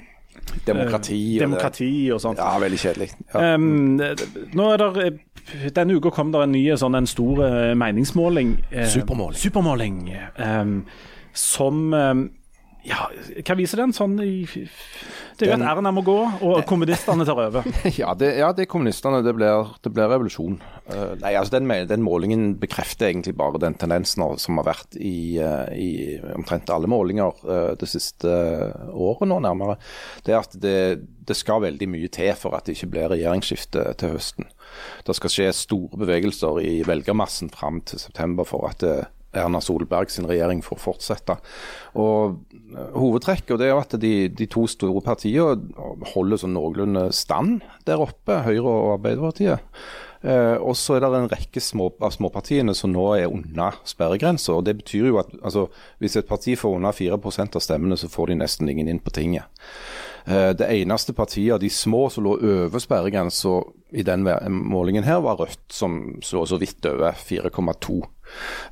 Demokrati. og demokrati og sånt. Ja, veldig kjedelig. Ja. Um, nå er der, eh, denne uka kom det en ny sånn, en stor eh, meningsmåling. eh, Supermåling. Supermåling um, som um, Ja, hva viser den? Sånn i Det er jo Den- at Erna må gå, og (laughs) kommunistene tar over. (laughs) Ja, det, ja, det er kommunistene. Det blir, det blir revolusjon. Uh, nei, altså den, den målingen bekrefter egentlig bare den tendensen som har vært i, uh, i omtrent alle målinger uh, det siste året nå, nærmere. Det er at det, det skal veldig mye til for at det ikke blir regjeringsskifte til høsten. Det skal skje store bevegelser i velgermassen fram til september for at Erna Solberg sin regjering får fortsette. Og eh, Hovedtrekket det er at de, de to store partiene holder sånn noenlunde stand der oppe, Høyre og Arbeiderpartiet. Eh, og så er det en rekke små, av småpartiene som nå er unna sperregrensa. Det betyr jo at altså, hvis et parti får under 4% av stemmene, så får de nesten ingen inn på tinget. Eh, Det eneste partiet av de små som lå over sperregrensa i den målingen her, var Rødt, som lå så vidt over 4,2.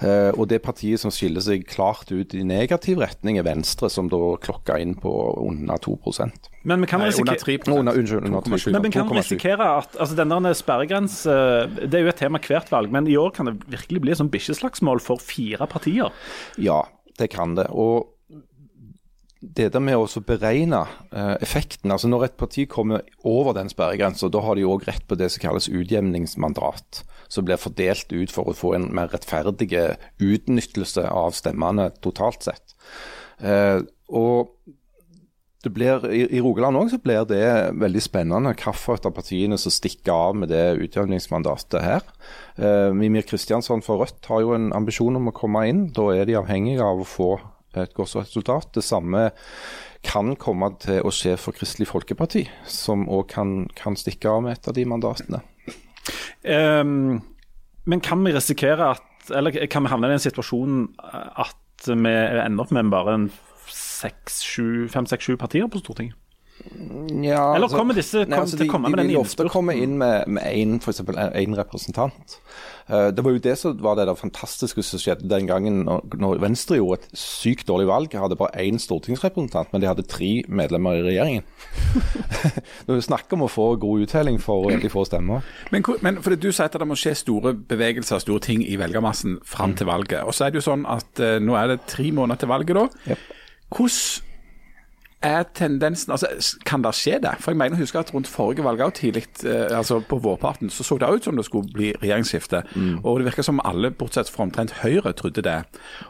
Eh, Og det partiet som skiller seg klart ut i negativ retning, er Venstre, som da klokka inn på under 2% Men vi kan risikere 3 Under, Unnskyld, under 3,7. men vi kan 2,7. risikere at altså denne sperregrense Det er jo et tema hvert valg, men i år kan det virkelig bli et sånn bikkjeslagsmål for fire partier. Ja, det kan det. Og det der med å beregne eh, effekten altså Når et parti kommer over den sperregrensa, da har de òg rett på det som kalles utjevningsmandat. Som blir fordelt ut for å få en mer rettferdig utnyttelse av stemmene totalt sett. Eh, og blir, I i Rogaland òg blir det veldig spennende hvilket av partiene som stikker av med det utjevningsmandatet her. Eh, Mimir Kristiansson fra Rødt har jo en ambisjon om å komme inn. Da er de avhengige av å få et godt resultat. Det samme kan komme til å skje for Kristelig Folkeparti, som òg kan, kan stikke av med et av de mandatene. Um, men kan vi risikere at Eller kan vi havne i den situasjonen at vi ender opp med bare en fem-seks-sju partier på Stortinget? Ja, Eller altså- kommer disse kom, altså, til å komme de, med de vil ofte komme inn med, én representant. Eh, det var jo det som var det der fantastiske som skjedde den gangen når, Venstre gjorde et sykt dårlig valg. Hadde bare én stortingsrepresentant, men de hadde tre medlemmer i regjeringen. Når vi snakker om å få god uttelling for veldig få stemmer. Men, men fordi Du sier at det må skje store bevegelser, store ting i velgermassen fram til valget. Og så er det jo sånn at eh, nå er det tre måneder til valget da. Yep. Hvordan er tendensen altså Kan det skje det? For jeg mener å huske at rundt forrige valg og tidlig, eh, altså på vårparten, så så det ut som det skulle bli regjeringsskifte. Og det virker som alle, bortsett fra omtrent Høyre, trodde det.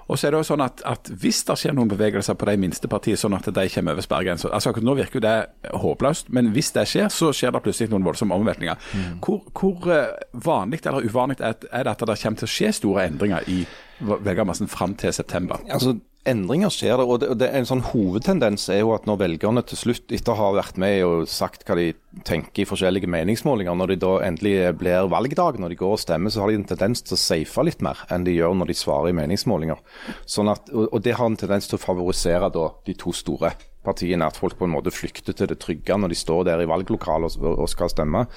Og så er det jo sånn at, at hvis det skjer noen bevegelser på de minste partiene, sånn at de kommer over sperregrensa altså akkurat Nå virker jo det håpløst, men hvis det skjer, så skjer det plutselig noen voldsomme omveltninger. Hvor, hvor eh, vanlig eller uvanlig er det at det kommer til å skje store endringer i velgermassen fram til september? Altså, endringer skjer der. og det, det en sånn hovedtendens er jo at når velgerne til slutt, etter å ha vært med og sagt hva de tenker i forskjellige meningsmålinger, når de da endelig blir valgdag, når de går og stemmer, så har de en tendens til å safe litt mer enn de gjør når de svarer i meningsmålinger. Sånn at, og, og det har en tendens til å favorisere da de to store partiene, at folk på en måte flykter til det trygge når de står der i valglokalet og, og skal stemme.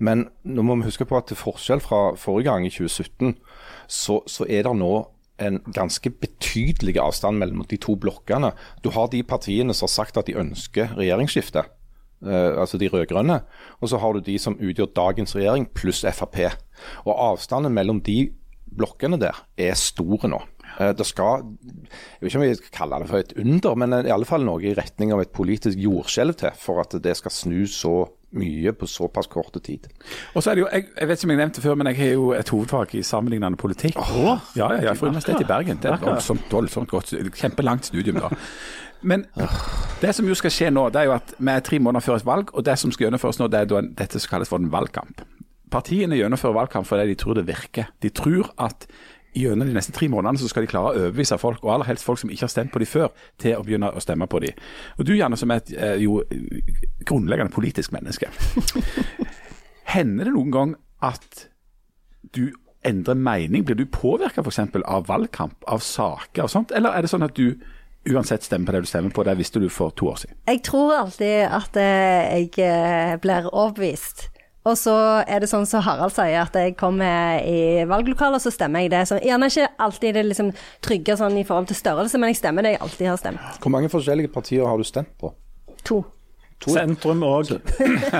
Men nå må vi huske på at til forskjell fra forrige gang, i 2017, så, så er det nå en ganske betydelig avstand mellom de to blokkene. Du har de partiene som har sagt at de ønsker regjeringsskifte, eh, altså de rød-grønne. Og så har du de som utgjør dagens regjering, pluss Frp. Og avstanden mellom de blokkene der er store nå. Eh, det skal, jeg vet ikke om jeg skal kalle det for et under, men i alle fall noe i retning av et politisk jordskjelv til for at det skal snu så mye på såpass korte tid. Og så er det jo, jeg, jeg vet ikke om jeg nevnte før, men jeg har jo et hovedfag i sammenlignende politikk. Oh, ja, ja, ja, fra Universitetet i Bergen. Det er voldsomt, voldsomt godt, kjempelangt studium da. Men det som jo skal skje nå, det er jo at vi er tre måneder før et valg, og det som skal gjennomføres nå, det er da dette som kalles for en valgkamp. Partiene gjennomfører valgkamp fordi de tror det virker. De tror at gjennom de neste tre månedene så skal de klare å overbevise folk, og aller helst folk som ikke har stemt på de før, til å begynne å stemme på de. Og du Janne, som er et eh, jo grunnleggende politisk menneske. (laughs) Hender det noen gang at du endrer mening? Blir du påvirka f.eks. av valgkamp, av saker og sånt, eller er det sånn at du uansett stemmer på det du stemmer på? Det visste du for to år siden. Jeg tror alltid at eh, jeg eh, blir overbevist. Og så er det sånn som Harald sier, at jeg kommer i valglokalet, og så stemmer jeg det. Så gjerne ikke alltid det liksom trygge sånn i forhold til størrelse, men jeg stemmer det jeg alltid har stemt. Hvor mange forskjellige partier har du stemt på? To. Sentrum òg.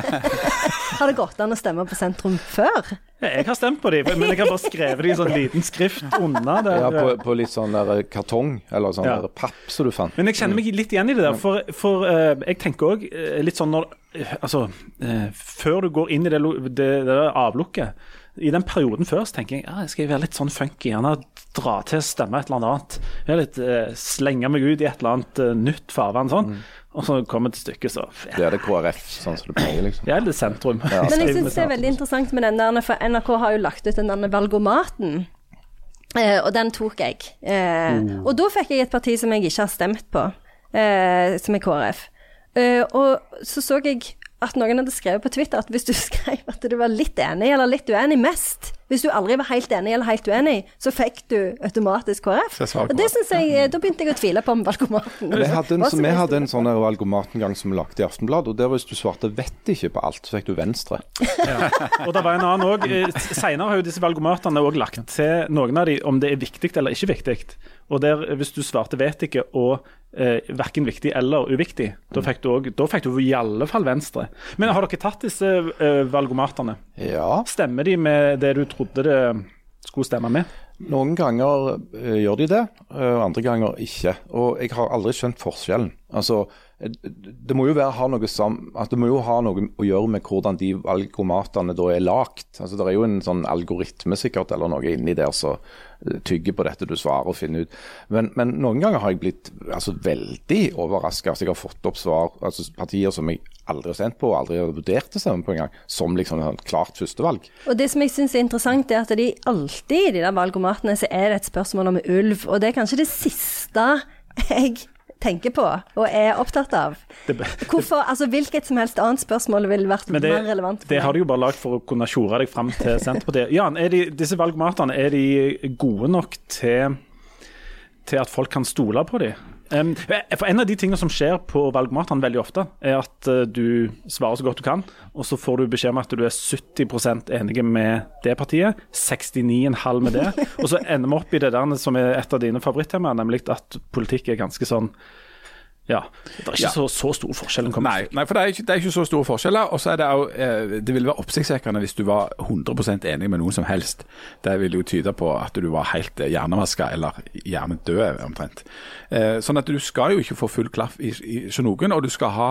(laughs) Har det gått an å stemme på sentrum før? Jeg har stemt på dem, men jeg har bare skrevet dem i sånn liten skrift unna. Der. Ja, på, på litt sånn der kartong, eller sånn Ja. der papp som du fant. Men jeg kjenner meg litt igjen i det der, for, for uh, jeg tenker òg litt sånn når uh, Altså, eh, før du går inn i det, det, det avlukket i den perioden før så tenker jeg ja, jeg skal være litt sånn funky, gjerne dra til stemme et eller annet. Være litt, eh, slenge meg ut i et eller annet uh, nytt farvann sånn. Og så kommer det til stykket, så ja, Det er det KrF, sånn som det pleier, liksom. Ja, er sentrum. sentrum. Men jeg syns (laughs) det er veldig interessant med den der, for NRK har jo lagt ut den der valgomaten. Eh, og den tok jeg. Eh, Og da fikk jeg et parti som jeg ikke har stemt på, eh, som er KrF. Eh, og så så jeg at noen hadde skrevet på Twitter at hvis du (laughs) skrev at du var litt enig eller litt uenig mest, hvis du aldri var helt enig eller helt uenig, så fikk du automatisk KrF. Og det synes jeg, eh, Da begynte jeg å tvile på om valgomaten. Vi hadde en, så vi hadde en sånn valgomatengang valgomat en gang som vi lagde i Aftenbladet, og der hvis du svarte 'vet ikke' på alt, så fikk du Venstre. Og det var en annen òg. Senere har jo disse valgomatene òg lagt til noen av de om det er viktig eller ikke viktig. Og der, hvis du svarte 'vet ikke' og eh, verken viktig eller uviktig, da fikk du, også, da fikk du i alle fall Venstre. Men har dere tatt disse eh, valgomatene? Ja, Stemmer de med det du trodde det skulle stemme med? noen ganger eh, gjør de det, eh, og andre ganger ikke. Og jeg har aldri skjønt forskjellen. Altså, eh, det må jo være, ha noe sam, altså det må jo ha noe å gjøre med hvordan de valgomatene da er lagt. Altså, det er jo en sånn algoritme sikkert, eller noe inni der som eh, tygger på dette du svarer og finner ut. Men, men noen ganger har jeg blitt altså, veldig overraska. Altså, jeg har fått opp svar, altså partier som jeg aldri har sendt på, og aldri har vurdert å stemme på engang, som liksom et klart førstevalg. Og det som jeg syns er interessant, er at de alltid i de der valgomatene så er det et spørsmål om ulv. Og det er kanskje det siste jeg tenker på og er opptatt av. Hvorfor, altså Hvilket som helst annet spørsmål ville vært det, mer relevant det har de jo bare lagd for å kunne tjore deg fram til Senterpartiet. Jan, er de, disse valgmatene, er de gode nok til, til at folk kan stole på dem? Um, for En av de tingene som skjer på valgmatene veldig ofte, er at eh, du svarer så godt du kan, og så får du beskjed om at du er 70% enig med det partiet, 69,5 med det, (laughs) og så ender vi opp i det der som er et av dine favorittemaer, nemlig at politikk er ganske sånn ja, Det er ikke Ja. så, så stor forskjell. Nei, nei, for det er, ikke, det er ikke så store forskjeller. Og så er det jo eh, Det ville være oppsiktsvekkende hvis du var 100% enig med noen som helst. Det ville jo tyde på at du var helt eh, hjernevaska eller hjernedød, omtrent. Eh, sånn at du skal jo ikke få full klaff i, i, i noen, og du skal ha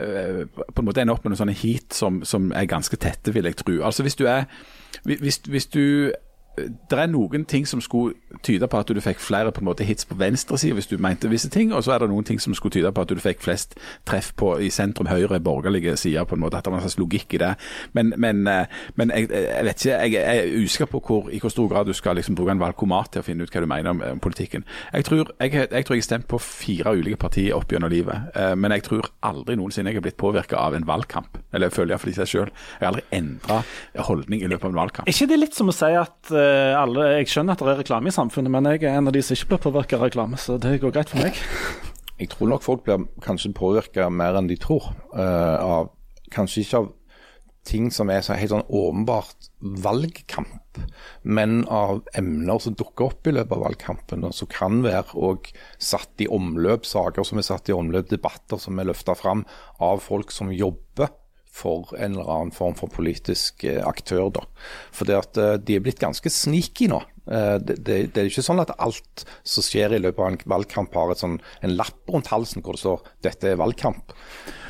eh, på en måte ende opp med noen sånne heat som, som er ganske tette, vil jeg tro. Altså hvis du er Hvis, hvis du det er noen ting som skulle tyde på at du fikk flere på en måte hits på venstresida hvis du mente visse ting, og så er det noen ting som skulle tyde på at du fikk flest treff på i sentrum høyre borgerlige sider, på en måte, at det var en slags logikk i det. Men, men, eh, men jeg, jeg, vet ikke, jeg er usikker på hvor, i hvor stor grad du skal liksom bruke en valgkomat til å finne ut hva du mener om, om politikken. Jeg tror jeg, jeg har stemt på fire ulike partier opp gjennom livet, men jeg tror aldri noensinne jeg har blitt påvirka av en valgkamp. Eller jeg føler iallfall i seg sjøl. Jeg har aldri endra holdning i løpet av en valgkamp. Er ikke det litt som å si at alle Jeg skjønner at det er reklame i samfunnet, men jeg er en av de som ikke blir påvirka av reklame, så det går greit for meg. Jeg tror nok folk blir kanskje påvirka mer enn de tror. Uh, av Kanskje ikke av ting som er så helt sånn åpenbart valgkamp, men av emner som dukker opp i løpet av valgkampen, og som kan være og satt i omløp, saker som er satt i omløp, debatter som er løfta fram av folk som jobber for en eller annen form for politisk eh, aktør. da. For det at eh, De er blitt ganske sneaky nå. Eh, det, det, det, er ikke sånn at alt som skjer i løpet av en valgkamp har sånn, en lapp rundt halsen hvor det står 'dette er valgkamp'.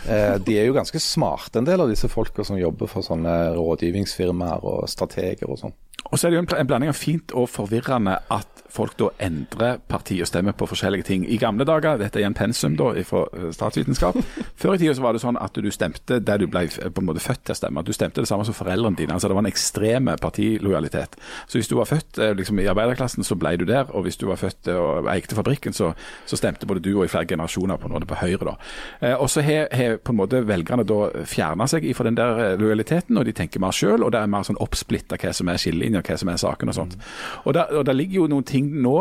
De er jo ganske smarte, en del av disse folka som jobber for sånne rådgivningsfirmaer og strateger og sånn. Og så er det jo en blanding av fint og forvirrende at folk da endrer parti og stemmer på forskjellige ting. I gamle dager, dette er en pensum da fra eh, statsvitenskap, (laughs) før i tida så var det sånn at du stemte der du ble på en måte født til å stemme. Du stemte det samme som foreldrene dine. altså Det var en ekstreme partilojalitet. Så hvis du var født eh, liksom, i arbeiderklassen, så ble du der. Og hvis du var født eh, og eide fabrikken, så, så, stemte både du og i flere generasjoner på noe på Høyre. da. Og så har på en måte velgerne da fjerna seg fra den der lojaliteten, og de tenker mer sjøl, og det er mer sånn oppsplitta hva som er skillelinja, hva som er saken og sånt. Og der, ligger jo noen ting nå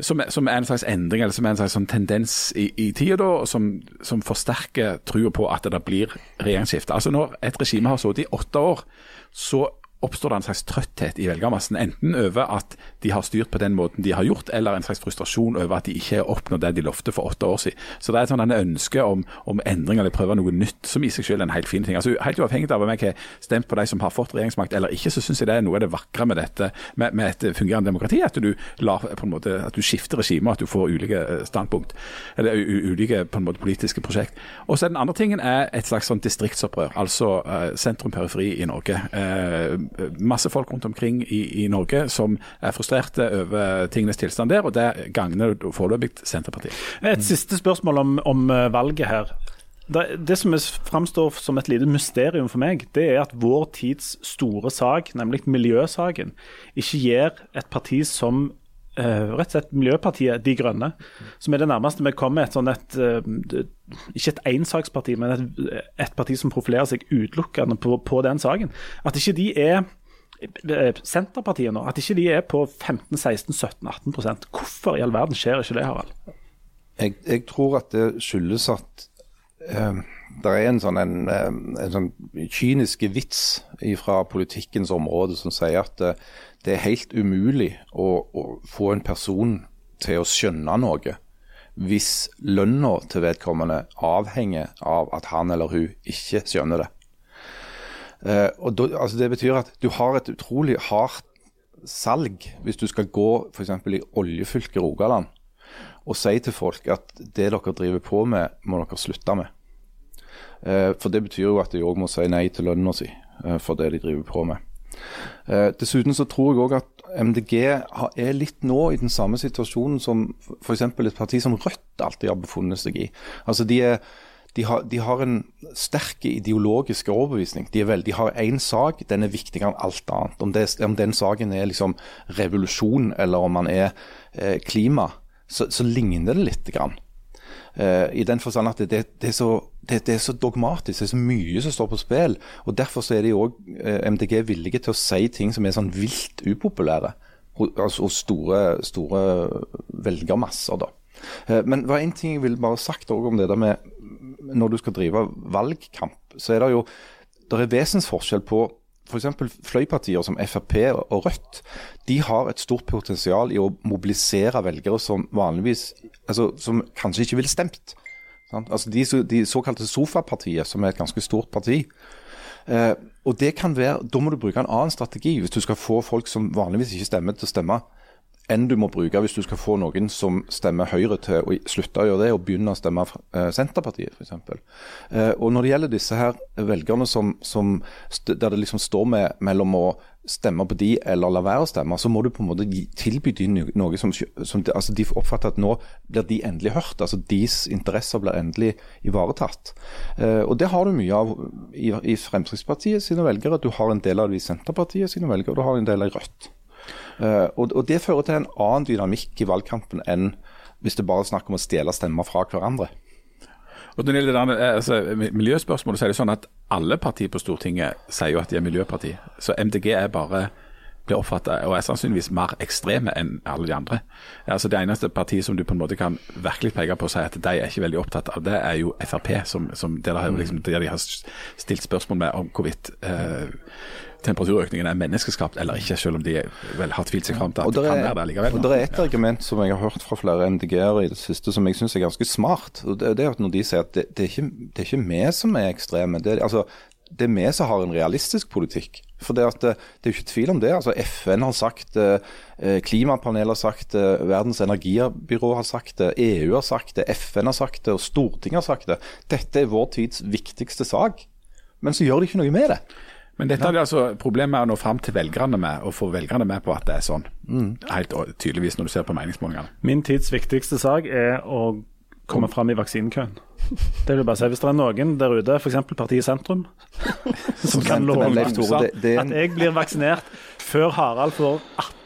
som, som, er en slags endring, eller som er en slags sånn tendens i, i tida, da, som, som forsterker trua på at det blir regjeringsskifte. Altså Når et regime har sittet i åtte år, så oppstår det en slags trøtthet i velgermassen. Enten over at de har styrt på den måten de har gjort, eller en slags frustrasjon over at de ikke har oppnådd det de lovte for åtte år siden. Så det er et sånn ønske om, om endring eller prøve noe nytt, som i seg selv er en helt fin ting. Altså Helt uavhengig av om jeg har stemt på de som har fått regjeringsmakt eller ikke, så syns jeg det er noe av det vakre med dette, med, med, et fungerende demokrati. At du, en måte, at du skifter regime, at du får ulike eh, standpunkt, eller ulike på en måte politiske prosjekt. Og så Den andre tingen er et slags sånn distriktsopprør, altså uh, sentrum-periferi i Norge. Uh, masse folk rundt omkring i, i, Norge som er frustrerte over tingenes tilstand der, og det gagner foreløpig Senterpartiet. Et siste spørsmål om, om eh, valget her. Det, det, som framstår som et lite mysterium for meg, det er at vår tids store sak, nemlig miljøsaken, ikke gir et parti som rett og slett Miljøpartiet De Grønne, som er det nærmeste vi kommer et sånn et uh, Ikke et ensaksparti, men et, et, parti som profilerer seg utelukkende på, på, den saken. At ikke de er eh, Senterpartiet nå, at ikke de er på 15-16-17-18% Hvorfor i all verden skjer ikke det, Harald? Jeg, jeg tror at det skyldes at uh, det er en sånn, en, en sånn kynisk vits fra politikkens område som sier at uh, det er helt umulig å, å, få en person til å skjønne noe hvis lønna til vedkommende avhenger av at han eller hun ikke skjønner det. Eh, og da, altså Det betyr at du har et utrolig hardt salg hvis du skal gå f.eks. i oljefylket Rogaland og si til folk at det dere driver på med, må dere slutte med. Eh, for det betyr jo at de òg må si nei til lønna si eh, for det de driver på med. Eh, dessuten så tror jeg òg at MDG er litt nå i den samme situasjonen som f.eks. et parti som Rødt alltid har befunnet seg i. Altså de, er, de, har, de har, en sterk ideologisk overbevisning. De, vel, de har én sak, den er viktigere enn alt annet. Om, det, om den saken er liksom revolusjon eller om man er eh, klima, så, så ligner det lite grann. Uh, I den forstand at det, det, det, er så, det, er så, dogmatisk, det er så mye som står på spill. og Derfor så er de òg uh, eh, MDG villige til å si ting som er sånn vilt upopulære Altså hos store, store velgermasser. da. Uh, men det én ting jeg ville bare sagt om det der med når du skal drive valgkamp, så er det jo det er vesensforskjell på f.eks. fløypartier som Frp og Rødt de har et stort potensial i å mobilisere velgere som vanligvis altså, som kanskje ikke ville stemt. Altså de, de, såkalte sofapartiet, som er et ganske stort parti. Eh, og det kan være, Da må du bruke en annen strategi hvis du skal få folk som vanligvis ikke stemmer, til å stemme enn du må bruke hvis du skal få noen som stemmer Høyre til å slutte å gjøre det og begynne å stemme eh, Senterpartiet f.eks. Eh, og når det gjelder disse her velgerne som, som, der det liksom står med mellom å stemme på de eller la være å stemme, så må du på en måte tilby de noe som, som de, altså de oppfatter at nå blir de endelig hørt. altså Deres interesser blir endelig ivaretatt. Eh, og Det har du mye av i, i Fremskrittspartiet sine velgere. Du har en del av det i Senterpartiet sine velgere, og du har en del av Rødt. Eh, og, og Det fører til en annen dynamikk i valgkampen enn hvis det bare er snakk om å stjele stemmer fra hverandre. Og når det gjelder eh, altså, miljøspørsmålet, så er det sånn at alle partier på Stortinget sier jo at de er miljøparti. Så MDG er bare blir og er sannsynligvis mer ekstreme enn alle de andre. Altså Det eneste partiet som du på en måte kan virkelig peke på og si at de er ikke veldig opptatt av, det er jo Frp, som, som der, har, liksom, der de har stilt spørsmål med om hvorvidt eh, temperaturøkningen er menneskeskapt eller ikke, selv om de vel har tvilt seg fram til at det kan være det likevel. og Det er et argument som jeg har hørt fra flere NDG-ere i det siste, som jeg syns er ganske smart. og Det, det er at Når de sier at det, det, er ikke, det er ikke vi som er ekstreme, det altså, det er vi som har en realistisk politikk. For Det, at det, det er jo ikke tvil om det. altså FN har sagt det, eh, klimapanelet har sagt det, Verdens energibyrå har sagt det, EU har sagt det, FN har sagt det, og Stortinget har sagt det. Dette er vår tids viktigste sak. Men så gjør de ikke noe med det. Men dette er det altså problemet med å nå fram til velgerne med, og få velgerne med på at det er sånn. Mm. Helt tydeligvis når du ser på meningsmålingene. Min tids viktigste sak er å komme fram i vaksinekøen. Det vil jeg bare si. Hvis det er noen der ute, f.eks. partiet Sentrum, (laughs) som kan love er at jeg blir vaksinert før Harald får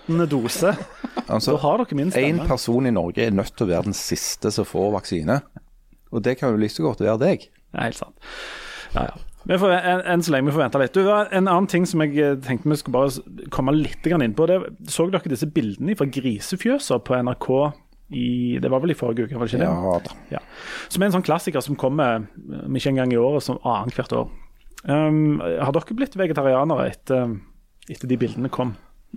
18. dose, (laughs) Altså, da har dere min En Én person i Norge er nødt til å være den siste som får vaksine. Og det kan jo like liksom godt være deg. Det er helt sant. Ja, ja. Får, en, enn så lenge vi får vente litt. Du, En annen ting som jeg eh, tenkte vi skulle bare komme litt inn på. Det, så dere disse bildene fra grisefjøser på NRK i Det var vel i forrige uke, var det ikke det? Ja da. Ja. Som er en sånn klassiker som kommer om ikke en gang i året, som annethvert år. Um, har dere blitt vegetarianere etter, etter de bildene kom?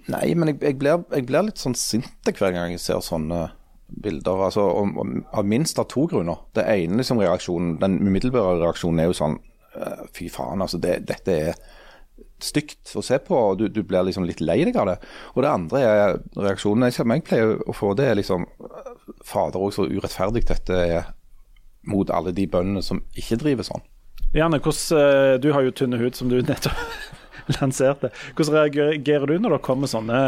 Nei, men jeg, jeg, blir, jeg blir litt sånn sint hver gang jeg ser sånne bilder. Altså, om, om, av minst av to grunner. Det ene liksom reaksjonen, Den umiddelbare reaksjonen er jo sånn eh, Fy faen, altså. Det, dette er stygt å se på. og du, du blir liksom litt lei deg av det. Og det andre er reaksjonen jeg, jeg pleier å få, det er liksom Fader, òg så urettferdig dette er mot alle de bøndene som ikke driver sånn. Janne, hvordan, eh, du har jo tynne hud, som du nettopp (laughs) lanserte. Hvordan reagerer du når det kommer sånne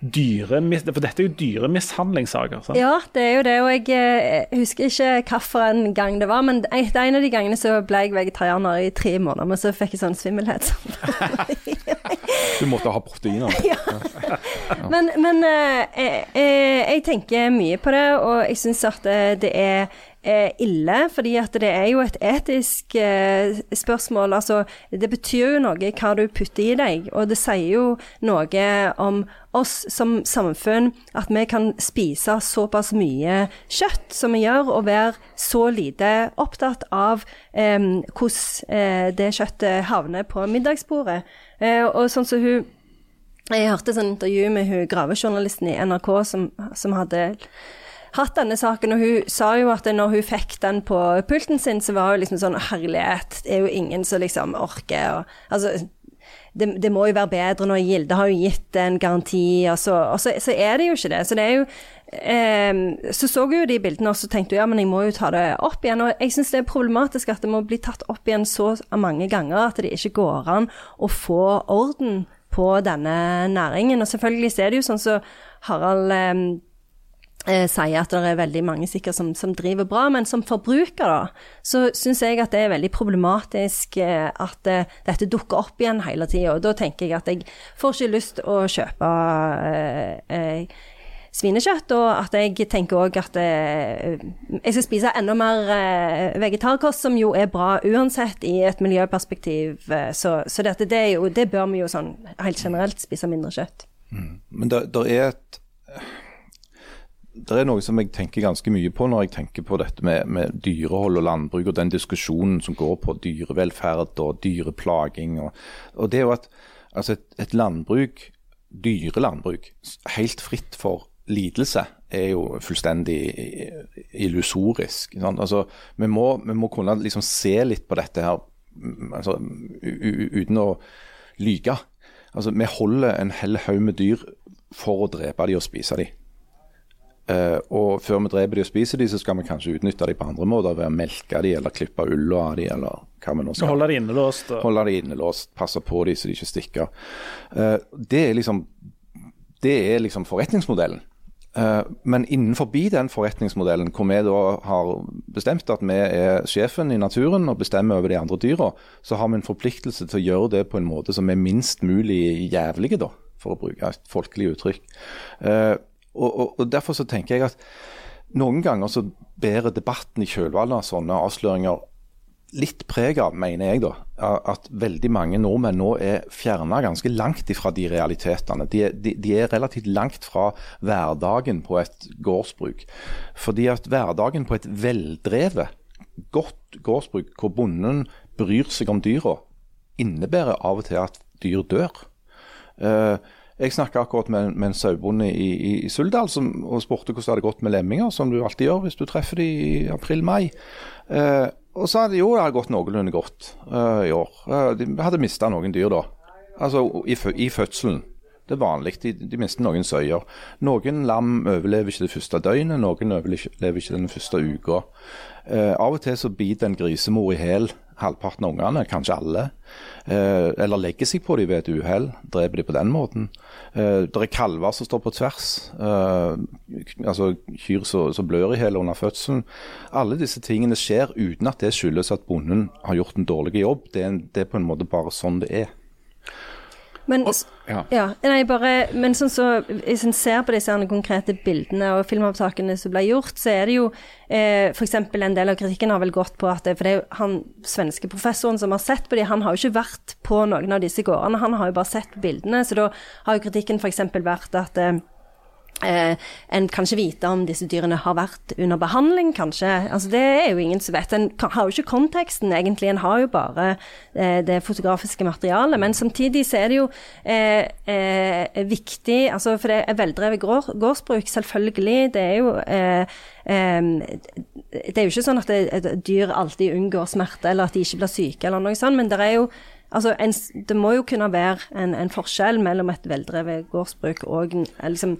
dyremis... For dette er jo dyremishandlingssaker. sant? Ja, det er jo det, og jeg eh, husker ikke hvilken gang det var, men det en av de gangene så ble jeg vegetarianer i tre måneder, men så fikk jeg sånn svimmelhet. (laughs) Du måtte ha proteiner. (laughs) Men, men eh, eh, jeg tenker mye på det, og jeg syns at eh, det er eh, ille, fordi at det er jo et etisk eh, spørsmål. Altså, det betyr jo noe hva du putter i deg, og det sier jo noe om oss som samfunn, at vi kan spise såpass mye kjøtt som vi gjør, og være så lite opptatt av eh, hvordan eh, det kjøttet havner på middagsbordet. Eh, og sånn som hun jeg hørte et sånt intervju med hun gravejournalisten i NRK som, som hadde hatt denne saken, og hun sa jo at når hun fikk den på pulten sin, så var hun liksom sånn Herlighet, det er jo ingen som liksom orker å Altså, det, det må jo være bedre når Gilde har jo gitt en garanti, og, så, og så, så er det jo ikke det. Så det er jo eh, Så så jeg jo de bildene, og så tenkte hun ja, men jeg må jo ta det opp igjen. Og jeg syns det er problematisk at det må bli tatt opp igjen så mange ganger at det ikke går an å få orden på denne næringen. Og selvfølgelig så er det jo sånn som så Harald eh, sier at det er veldig mange sikkert som, som driver bra, men som forbruker, da, så syns jeg at det er veldig problematisk eh, at eh, dette dukker opp igjen hele tida. Da tenker jeg at jeg får ikke lyst å kjøpe eh, eh, svinekjøtt, og at jeg tenker òg at eh, jeg skal spise enda mer eh, vegetarkost, som jo er bra uansett i et miljøperspektiv. Eh, så så dette, det, jo, det bør vi jo sånn helt generelt spise mindre kjøtt. Men det, det er et det er noe som jeg tenker ganske mye på når jeg tenker på dette med, med dyrehold og landbruk og den diskusjonen som går på dyrevelferd og dyreplaging. Og, og det er jo at altså et, et landbruk, dyrelandbruk, helt fritt for lidelse, er jo fullstendig illusorisk. Altså, vi, må, vi må kunne liksom se litt på dette her altså, uten å lyge. Altså, vi holder en hel haug med dyr for å drepe de og spise de. Eh, og før vi dreper de og spiser de, så skal vi kanskje utnytte de på andre måter ved å melke de eller klippe ulla av de, eller hva vi nå skal. Holde de innelåst. og- Holde de innelåst, passe på de så de ikke stikker. Uh, det er liksom det er liksom forretningsmodellen. Uh, men innenfor den forretningsmodellen, hvor vi da har bestemt at vi er sjefen i naturen og bestemmer over de andre dyra, så har vi en forpliktelse til å gjøre det på en måte som er minst mulig jævlige, da, for å bruke et folkelig uttrykk. Eh, og, og, og Derfor så tenker jeg at noen ganger så bærer debatten i kjølvannet av sånne avsløringer litt preg av, mener jeg, da, at veldig mange nordmenn nå er fjerna ganske langt ifra de realitetene. De, de, de er relativt langt fra hverdagen på et gårdsbruk. Fordi at hverdagen på et veldrevet, godt gårdsbruk, hvor bonden bryr seg om dyra, innebærer av og til at dyr dør. Eh, jeg snakka akkurat med, med en sauebonde i, i, i Suldal som, og spurte hvordan det hadde gått med lemminger, som du alltid gjør hvis du treffer dem i april-mai. Eh, og sa de jo det hadde gått noenlunde godt eh, i år. Eh, de hadde mista noen dyr da. Altså i, i fødselen. Det er vanlig. De, de mister noen søyer. Noen lam overlever ikke det første døgnet, noen overlever ikke, lever ikke den første uka. Eh, av og til så biter en grisemor i hæl halvparten av ungene, kanskje alle. Eh, eller legger seg på dem ved et uhell, dreper de på den måten. Eh, det er kalver som står på tvers. Eh, altså Kyr som blør i hjel under fødselen. Alle disse tingene skjer uten at det skyldes at bonden har gjort en dårlig jobb. Det er, det er på en måte bare sånn det er. Men, ja. ja, nei, bare, men sånn så, hvis en ser på disse konkrete bildene og filmopptakene som ble gjort, så er det jo eh, f.eks. en del av kritikken har vel gått på at det, For det er jo han svenske professoren som har sett på de, han har jo ikke vært på noen av disse gårdene, han har jo bare sett bildene. Så da har jo kritikken f.eks. vært at eh, Eh, en kan ikke vite om disse dyrene har vært under behandling, kanskje. Altså, det er jo ingen som vet. En har jo ikke konteksten, egentlig. En har jo bare eh, det fotografiske materialet. Men samtidig så er det jo eh, eh, viktig altså, For det er veldrevet gård, gårdsbruk, selvfølgelig. Det er jo eh, eh, Det er jo ikke sånn at det, et dyr alltid unngår smerte, eller at de ikke blir syke, eller noe sånt. Men det er jo Altså, en, det må jo kunne være en, en forskjell mellom et veldrevet gårdsbruk og liksom,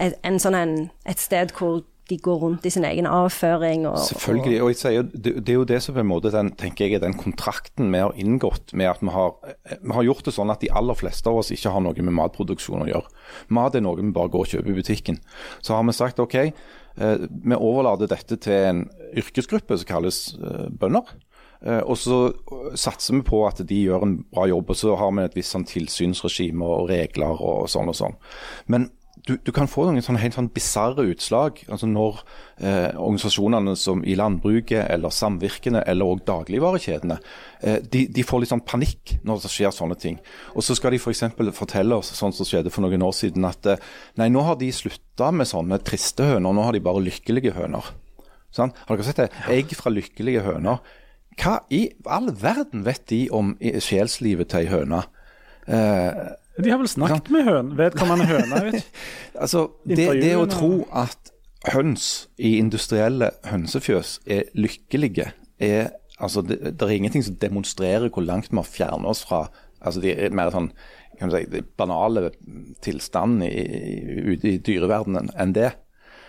et, en sånn en, et sted hvor de går rundt i sin egen avføring. Og, Selvfølgelig. og jeg sier, det, det er jo det som på en måte den, tenker jeg, er den kontrakten vi har inngått med at vi har, vi har gjort det sånn at de aller fleste av oss ikke har noe med matproduksjon å gjøre. Mat er noe vi bare går og kjøper i butikken. Så har vi sagt OK, eh, vi overlater dette til en yrkesgruppe som kalles eh, bønder. Eh, og så satser vi på at de gjør en bra jobb, og så har vi et visst sånn tilsynsregime og regler og sånn og sånn. Men du, du kan få noen sånne helt sånn bisarre utslag. altså Når eh, organisasjonene som i landbruket eller samvirkene eller også dagligvarekjedene eh, de, de får litt sånn panikk når det skjer sånne ting. Og så skal de f.eks. For fortelle oss sånn som skjedde for noen år siden at eh, nei, nå har de slutta med sånne triste høner, nå har de bare lykkelige høner. Sånn? Har dere sett det? Egg fra lykkelige høner. Hva i all verden vet de om sjelslivet til ei høne? Eh, De har vel snakket med høn, vedkommende høne? vet. (laughs) Altså, det, det å tro at høns i industrielle hønsefjøs er lykkelige, er altså, det, det er ingenting som demonstrerer hvor langt vi har fjernet oss fra altså, de er mer sånn kan du si, banale tilstanden i, i, ute i dyreverdenen enn det.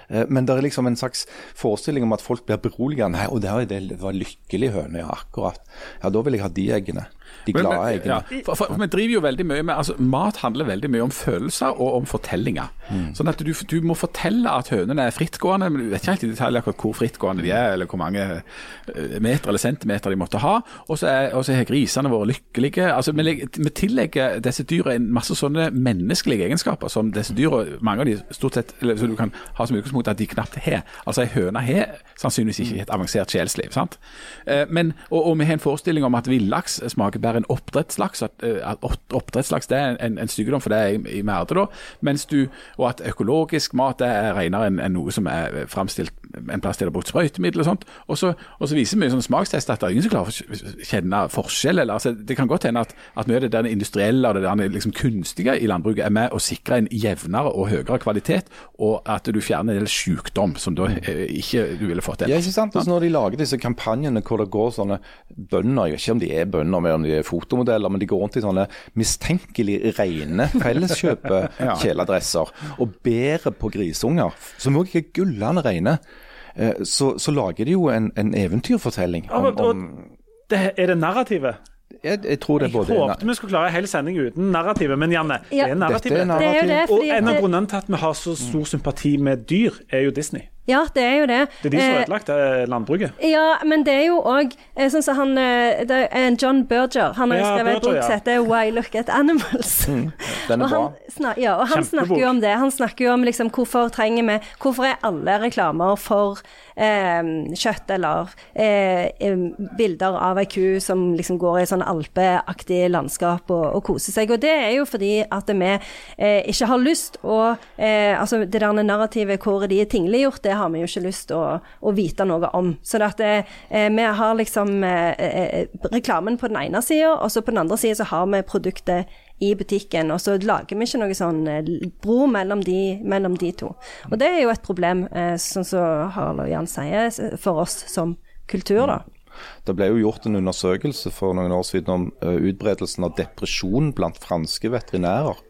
Eh, Men det er liksom en slags forestilling om at folk blir beroliget. Nei, og det, det var lykkelig høne, ja, akkurat. Ja, da vil jeg ha de eggene. De glade men- eggene. Ja, for, for, for Vi driver jo veldig mye med altså Mat handler veldig mye om følelser og om fortellinger. Mm. Sånn at du, du må fortelle at hønene er frittgående, men du vet ikke helt i detalj akkurat hvor frittgående de er, eller hvor mange eh, meter eller centimeter de måtte ha. Og så er grisene våre lykkelige. Altså Vi, vi tillegger disse dyra en masse sånne menneskelige egenskaper som disse dyra, mange av de stort sett, eller så du kan ha som utgangspunkt at de knapt har. Altså Ei høne har sannsynligvis ikke et avansert sjelsliv. sant? Eh, Men, og, og vi har en forestilling om at villaks smaker bare en oppdrettslaks. At, eh, at oppdrettslaks det er en, en sykdom, for det er i, i merde, da. Mens du, og at økologisk mat det er renere enn en noe som er framstilt en plass der det er brukt sprøytemiddel og sånt. Og så, og så viser vi sånn smakstest at det er ingen som klarer å kjenne forskjell. Eller, altså, det kan godt hende at, at mye av det der industrielle og det der liksom kunstige i landbruket er med å sikre en jevnere og høyere kvalitet, og at du fjerner en del sykdom som da eh, ikke du ville fått til. Ja, ikke sant? Altså, når de lager disse kampanjene hvor det går sånne bønder, jeg vet ikke om de er bønder, men om de er fotomodeller, men de går rundt i sånne mistenkelig rene felleskjøpekjeledresser (laughs) og bærer på grisunger, som òg er gullende rene, så, så lager de jo en, en eventyrfortelling om, Og- og- om Det, er det narrativet? jeg, jeg tror det er Jeg både håpte vi skulle klare en hel sending uten narrativet, men Janne, Ja. det er narrativet. Narrativ. Og en av grunnene til at vi har så stor sympati med dyr, er jo Disney. Ja, det er jo det. Det er de som har Eh, ødelagt eh, landbruket. Ja, men det er jo òg sånn som han eh, det er John Berger. Han har jo Ja, skrevet en bok som heter 'Why Look at Animals'. (laughs) Den Og er han, bra. snak, ja, og han Kjempebok. snakker jo om det. Han snakker jo om liksom, hvorfor trenger vi Hvorfor er alle reklamer for eh, kjøtt eller eh, bilder av ei ku som liksom går i sånn alpeaktig landskap og, og koser seg. Og det er jo fordi at vi eh, ikke har lyst å eh, Altså det der narrativet hvor de er tingliggjort, det har vi jo ikke lyst å, å vite noe om. Så det at det, vi har liksom reklamen på den ene sida, og så på den andre sida så har vi produktet i butikken, og så lager vi ikke noe sånn eh, bro mellom de, mellom de to. Og det er jo et problem, eh, sånn som Harald og Jan sier, for oss som kultur, da. Det ble jo gjort en undersøkelse for noen år siden om eh, utbredelsen av depresjon blant franske veterinærer.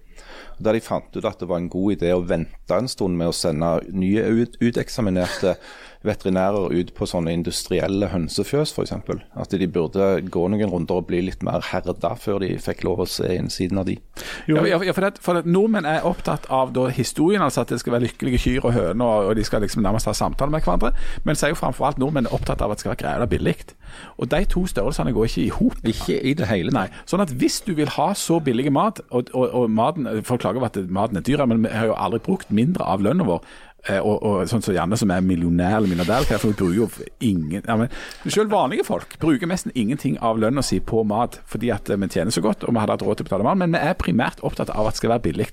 Der de fant ut at det var en god idé å vente en stund med å sende nye ut, veterinærer ut på sånne industrielle hønsefjøs f.eks. At de burde gå noen runder og bli litt mer herda før de fikk lov å se innsiden av de. Ja, ja, for, at, for at Nordmenn er opptatt av da, historien, altså at det skal være lykkelige kyr og høner, og, og de skal liksom nærmest ha samtaler med hverandre. Men så er jo framfor alt nordmenn opptatt av at det skal være greier billig. Og de to størrelsene går ikke i hop. Ikke i det hele Nei, sånn at Hvis du vil ha så billig mat, og, og, og maten, folk klager over at maten er dyr, men vi har jo aldri brukt mindre av lønna vår. Eh, Og, og sånn som Janne som er millionær eller milliardær, for noe, bruker jo ingen ja, men Selv vanlige folk bruker nesten ingenting av lønna si på mat fordi at eh, vi tjener så godt og vi hadde hatt råd til å betale mat, men vi er primært opptatt av at det skal være billig.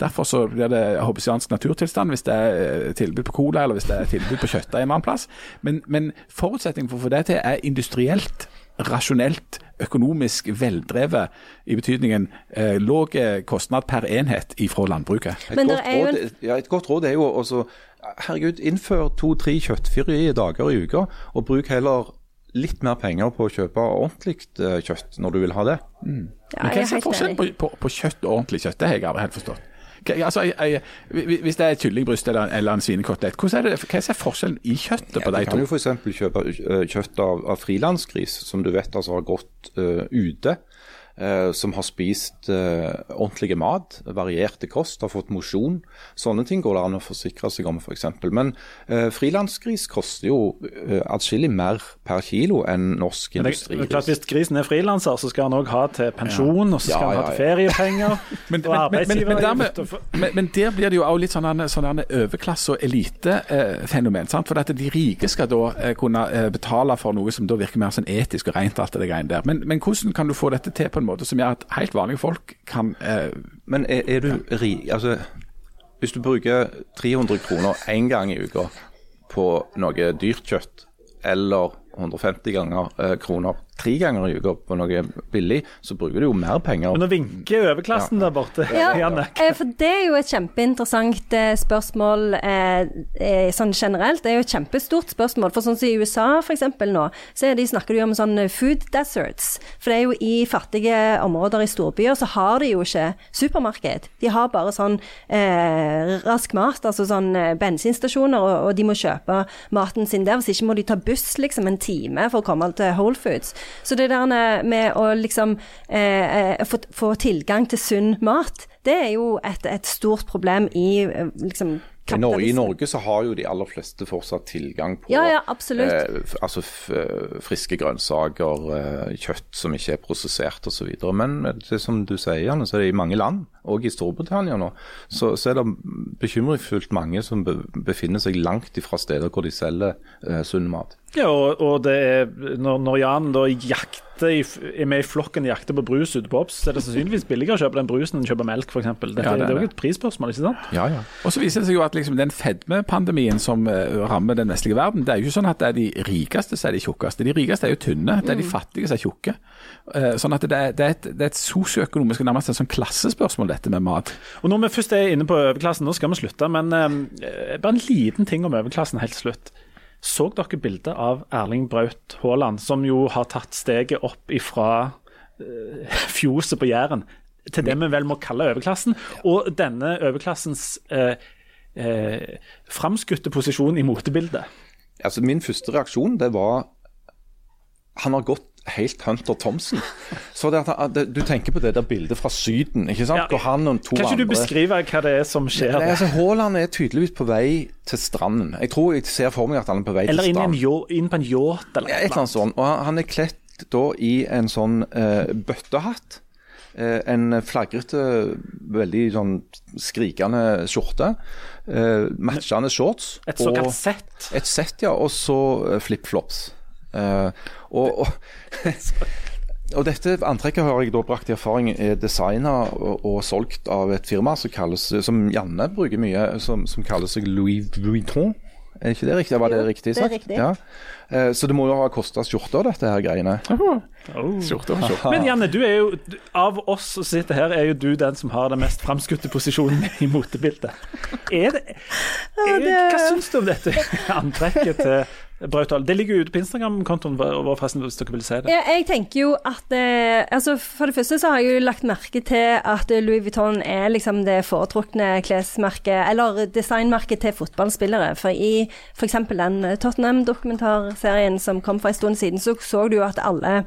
Derfor så blir det hobbesiansk naturtilstand hvis det er eh, tilbud på cola eller hvis det er tilbud på kjøttdeig en annen plass. Men, men forutsetningen for å få det til er industrielt rasjonelt, økonomisk veldrevet, i betydningen eh, lav kostnad per enhet fra landbruket. Et, godt er jo råd, ja, et godt råd er jo også Herregud, innfør to-tre kjøttfrie dager i uka, og bruk heller litt mer penger på å kjøpe ordentlig eh, kjøtt når du vil ha det. Ja, Men hva er forskjellen på, på, på kjøtt og ordentlig kjøtt? Det har jeg aldri helt forstått. Altså, jeg, jeg, hvis det er kyllingbryst eller, eller en svinekotelett, hvordan er det, hva er forskjellen i kjøttet på Du de kan to? jo f.eks. kjøpe eh, kjøtt av, av frilansgris, som du vet altså har gått uh, ute. Eh, som har spist eh, ordentlig mat, varierte kost, har fått mosjon. Sånne ting går det an å forsikre seg om, f.eks. Men eh, frilansgris koster jo eh, atskillig mer per kilo enn norsk Men det, det klart, industrigris. Hvis grisen er frilanser, så skal han òg ha til pensjon, og så skal Ja, han ha til feriepenger. Men, (laughs) og men, men, men, arbeidsgiver- men, men der blir det jo òg litt sånn sånn overklasse- og elitefenomen. Eh, For at de rike skal da eh, kunne eh, betale for noe som da virker mer sånn etisk og rent. alt det greiene der. Men, men hvordan kan du få dette til på en måte som gjør at helt vanlige folk kan eh, Men er, er du rik Altså, hvis du bruker 300 kroner én gang i uka på noe dyrt kjøtt, eller 150 ganger, eh, kroner tre ganger i uka på noe billig, så bruker du jo mer penger. Men nå vinker overklassen der borte. Ja, (laughs) Janne. eh, for det er jo et kjempeinteressant eh, spørsmål eh, sånn generelt. Det er jo et kjempestort spørsmål. For sånn som i USA f.eks. nå, så er de, snakker de om sånn food deserts. For det er jo i fattige områder i storbyer så har de jo ikke supermarked. De har bare sånn eh, rask mat, altså sånn bensinstasjoner, og, og de må kjøpe maten sin der. Hvis ikke må de ta buss liksom en time for å komme til Whole Foods. Så det der med å liksom eh, eh, få, få tilgang til sunn mat, det er jo et, et stort problem i eh, liksom I Norge, I. Norge så har jo de aller fleste fortsatt tilgang på Ja, ja, eh, altså eh, friske grønnsaker, eh, kjøtt som ikke er prosessert osv. Men det som du sier, Janne, så er det i mange land, og i Storbritannia nå, så, så er det bekymringsfullt mange som be befinner seg langt ifra steder hvor de selger eh, sunn mat. Ja, og, og det er, når, når Jan da jakter i, er med i flokken jakter på brus ute på Obs, så er det sannsynligvis billigere å kjøpe den brusen enn å kjøpe melk, f.eks. Det, Ja, det det, er jo et prisspørsmål, ikke sant? Ja, ja. Og så viser det seg jo at liksom den fedmepandemien som uh, rammer den vestlige verden, det er jo ikke sånn at det er de rikeste som er de tjukkeste. De rikeste er jo tynne, det er de fattige som er tjukke. Uh, Sånn at det er, det er et, det er et sosioøkonomisk, nærmest et sånn klassespørsmål, dette med mat. Og Når vi først er inne på overklassen, nå skal vi slutte, men uh, bare en liten ting om overklassen helt til slutt. Så dere bildet av Erling Braut Haaland, som jo har tatt steget opp ifra eh, (laughs) fjoset på Jæren til det vi vel må kalle overklassen, og denne overklassens eh, eh, framskutte posisjon i motebildet? Altså, min første reaksjon, det var Han har gått helt Hunter Thompson. Så det at det, Du tenker på det der bildet fra Syden, ikke sant? Ja. Han og to Kan ikke du beskrive hva det er som skjer? Nei, altså, Haaland er tydeligvis på vei til stranden. Jeg tror jeg ser for meg at han er på vei Eller til stranden. Eller inn på en yacht, eller Ja, et eller annet sånt. Og han, han er kledt da i en sånn uh, bøttehatt. Eh, en flagrete, veldig sånn skrikende skjorte. Eh, matchende shorts. Et såkalt sett. Et sett, ja. Og så flipflops. Eh, og, og, (laughs) og dette antrekket har jeg da brakt i erfaring er designa og, og solgt av et firma som, kalles, som Janne bruker mye, som, som kaller seg Louis Vuitton. Er ikke det riktig? Var det Jo, riktig det er sagt? riktig. Ja. Eh, Så det må jo ha kosta skjorter, dette her greiene. Og skjorter. Men Janne, du er jo, av oss som sitter her, er jo du den som har den mest framskutte posisjonen i motebildet. Er det, er, det- hva syns du om dette antrekket til Braut Haaland? Det ligger jo ute på Instagram-kontoen vår, forresten, hvis dere vil se det. Ja, jeg tenker jo at eh, altså For det første så har jeg jo lagt merke til at Louis Vuitton er liksom det foretrukne klesmerket, eller designmerket til fotballspillere. For i f.eks. den Tottenham-dokumentarserien som kom for en stund siden, så så du jo at alle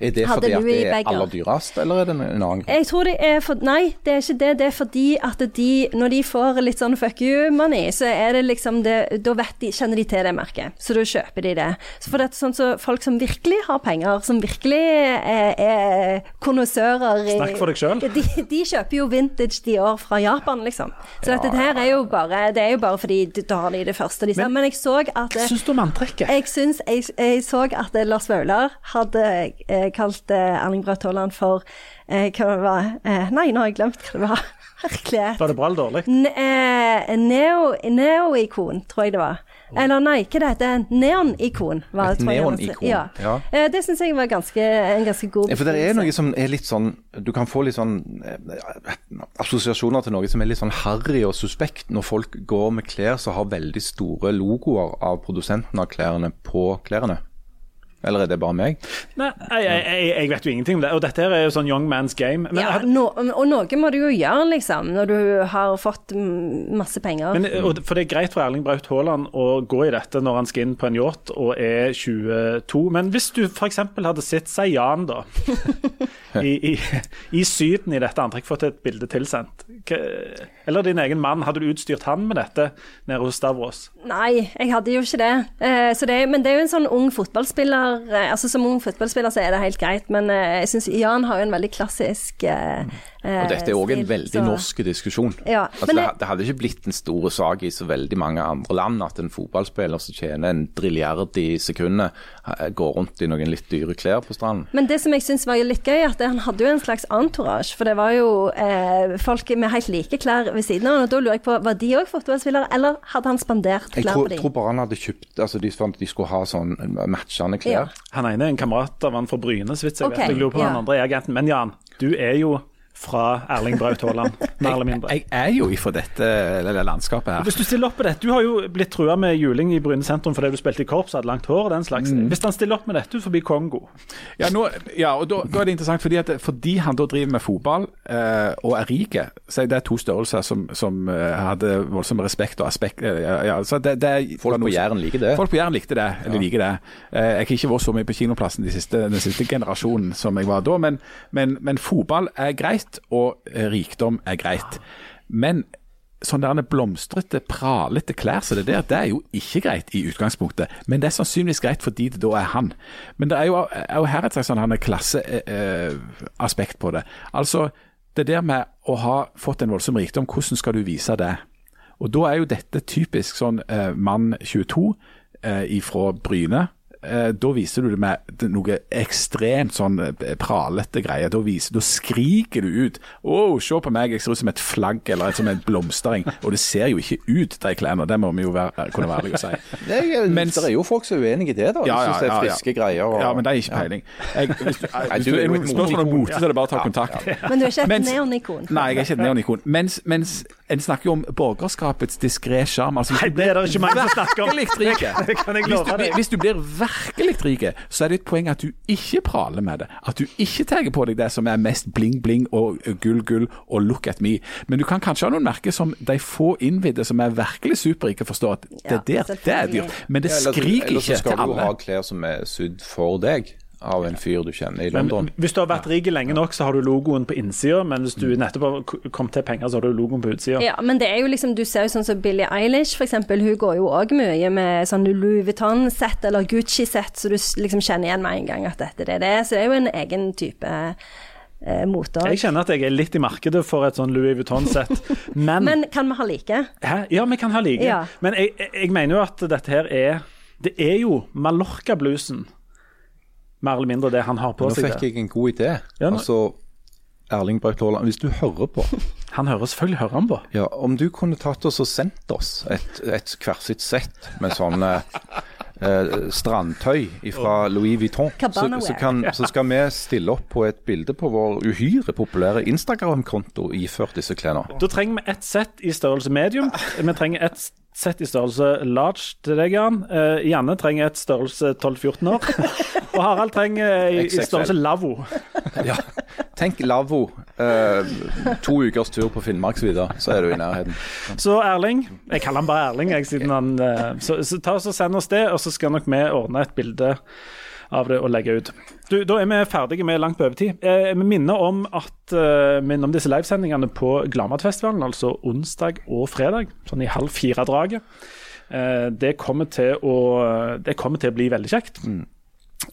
Er det fordi at det er aller dyrest, eller er det en en annen grunn? Jeg tror det er for Nei, det er ikke det. Det er fordi at de, når de får litt sånn fuck you-money, så er det liksom det Da vet de, kjenner de til det merket, så da kjøper de det. Så for det er sånn så folk som virkelig har penger, som virkelig er, er konnoissører Snakk for deg selv. De, de kjøper jo vintage de år fra Japan, liksom. Så dette her er jo bare Det er jo bare fordi da har de det første de ser. Men jeg så at Hva syns du om antrekket? jeg syns jeg, jeg så at Lars Vaular hadde eh, kalt eh, Erling Braut Haaland for eh, Hva det var eh, Nei, nå har jeg glemt hva det var. (laughs) Herlighet. Var det bra eller dårlig? Eh, neo- Neo-ikon, tror jeg det var. Eller nei, hva det heter Neon-ikon. Et jeg neon-ikon, Ja. ja. Eh, det syns jeg var ganske, en ganske god Ja, for det er noe som er litt sånn Du kan få litt sånn eh, assosiasjoner til noe som er litt sånn harry og suspekt, når folk går med klær som har veldig store logoer av produsenten av klærne på klærne. Eller er det bare meg? Nei, jeg, jeg, jeg, vet jo ingenting om det. Og dette her er jo sånn young man's game. Men, ja, no, og noe må du jo gjøre, liksom, når du har fått masse penger. men, og, for det er greit for Erling Braut Haaland å gå i dette når han skal inn på en yacht og er 22. Men hvis du f.eks. hadde sett Sayan, da, (laughs) i, i, i Syden i dette antrekket, fått et bilde tilsendt, hva- eller din egen mann, hadde du utstyrt han med dette nede hos Stavros? Nei, jeg hadde jo ikke det. Eh, så det men det er jo en sånn ung fotballspiller eh, Altså Som ung fotballspiller så er det helt greit, men eh, jeg syns Jan har jo en veldig klassisk eh, Og dette er òg en veldig så- norsk diskusjon. Ja, Altså, det, det- hadde ikke blitt en stor sak i så veldig mange andre land at en fotballspiller som tjener en drilliard i sekundet, eh, går rundt i noen litt dyre klær på stranden. Men det som jeg syns var litt gøy, at han hadde jo en slags entourage. For det var jo eh, folk med helt like klær ved siden av ham. Og da lurer jeg på, var de òg fotballspillere, eller hadde han spandert klær tror, på dem? tror bare han hadde kjøpt altså de, de skulle ha sånn matchende klær. Ja. Han ene er en kamerat av han fra Bryne, så vidt jeg okay, vet. Jeg lurer på ja. han andre er agenten. Men Jan, du er jo fra Erling Braut Haaland, mer eller mindre. Jeg er jo ifra dette eller landskapet her. Hvis du stiller opp med dette, Du har jo blitt trua med juling i Bryne sentrum fordi du spilte i korps og hadde langt hår og den slags. Mm. Hvis han stiller opp med dette forbi Kongo Ja, nå, ja og da, da er det interessant, fordi, at, fordi han da driver med fotball eh, og er rik, så er det to størrelser som, som eh, hadde voldsom respekt og aspekt. eh, ja, ja, så det, det, Folk på Jæren liker det. Folk på Jæren likte det, eller liker det. Eh, jeg har ikke vært så mye på kinoplassen de siste, den siste generasjonen som jeg var da, men, men, men fotball er greit, og eh, rikdom er greit. Men sånn der blomstrete, pralete klær som det der, det er jo ikke greit i utgangspunktet. Men det er sannsynligvis greit fordi det da er han. Men det er jo, er jo her et slags sånn klasseaspekt på det. Altså, det der med å ha fått en voldsom rikdom, hvordan skal du vise det? Og da er jo dette typisk sånn eh, mann 22 eh, ifra Bryne, eh, da viser du det med noe ekstremt sånn eh, pralete greier. Da, viser, da skriker du ut 'Å, se på meg, jeg ser ut som et flagg eller et, som en blomstring'. Og det ser jo ikke ut, de klærne. Det må vi jo være, kunne være ærlige og si. (laughs) Det er, Mens- det er jo folk som er uenige i det, da. De Ja, ja, syns det er ja, ja. friske greier. Og, Ja, men det er ikke peiling. Jeg, hvis du, (laughs) hvis du du er spørsmål om mote, så er det bare å ta kontakt. Men du er ikke et neonikon? Nei, jeg er ikke et neonikon. Mens, mens en snakker jo om borgerskapets diskré sjarm. Altså, hvis Nei, det er det ikke mange som snakker om. hvis, du, deg. hvis du blir virkelig rik, så er det et poeng at du ikke praler med det. At du ikke tar på deg det som er mest bling-bling og gull, gull og look at me. Men du kan kanskje ha noen merker som de få innvidde som er virkelig superrike, forstår at det der, det er dyrt. Men det skriker ikke til alle. ellers så skal du ha klær som er sydd for deg av en fyr du kjenner i London. Men hvis du har vært rik lenge nok, så har du logoen på innsida, men hvis du nettopp har kommet til penger, så har du logoen på utsida. Ja, men det er jo liksom, du ser jo sånn som Billie Eilish for eksempel, hun går jo òg mye med sånn Louis Vuitton-sett eller Gucci-sett, så du liksom kjenner igjen med en gang at dette det er det. Så det er jo en egen type eh, mote. Jeg kjenner at jeg er litt i markedet for et sånn Louis Vuitton-sett, (laughs) men, Men kan vi ha like? Hæ? Ja, vi kan ha like. Ja. Men jeg, jeg, jeg mener jo at dette her er Det er jo Mallorca-bluesen, mer eller mindre det han har på Nå seg. fikk jeg en god idé. Ja, nå- Altså, Erling Braut Haaland, hvis du hører på (laughs) Han hører selvfølgelig hører han på. Ja, Om du kunne tatt oss og sendt oss et, et hvert sitt sett med sånn eh, eh, strandtøy fra Louis Vuitton, så, så, kan, så skal vi stille opp på et bilde på vår uhyre populære Instagram-konto iført disse klærne. Da trenger vi ett sett i størrelse medium. Vi trenger ett sett i størrelse large til deg, Jan. Eh, Janne trenger et størrelse 12-14 år. (laughs) Og Harald trenger i, i størrelse lavvo. (laughs) Ja, Tenk lavvo. eh, to ukers tur på Finnmarksvidda, så er du i nærheten. Så Erling, jeg kaller han bare Erling, jeg, siden han eh, Så, så ta oss og send oss det, og så skal nok vi ordne et bilde av det å legge ut. Du, Da er vi ferdige med langt på overtid. Eh, vi minner om at eh, minner om disse livesendingene på Gladmatfestivalen, altså onsdag og fredag, sånn i halv fire-draget. Eh, det, kommer til å- det kommer til å bli veldig kjekt.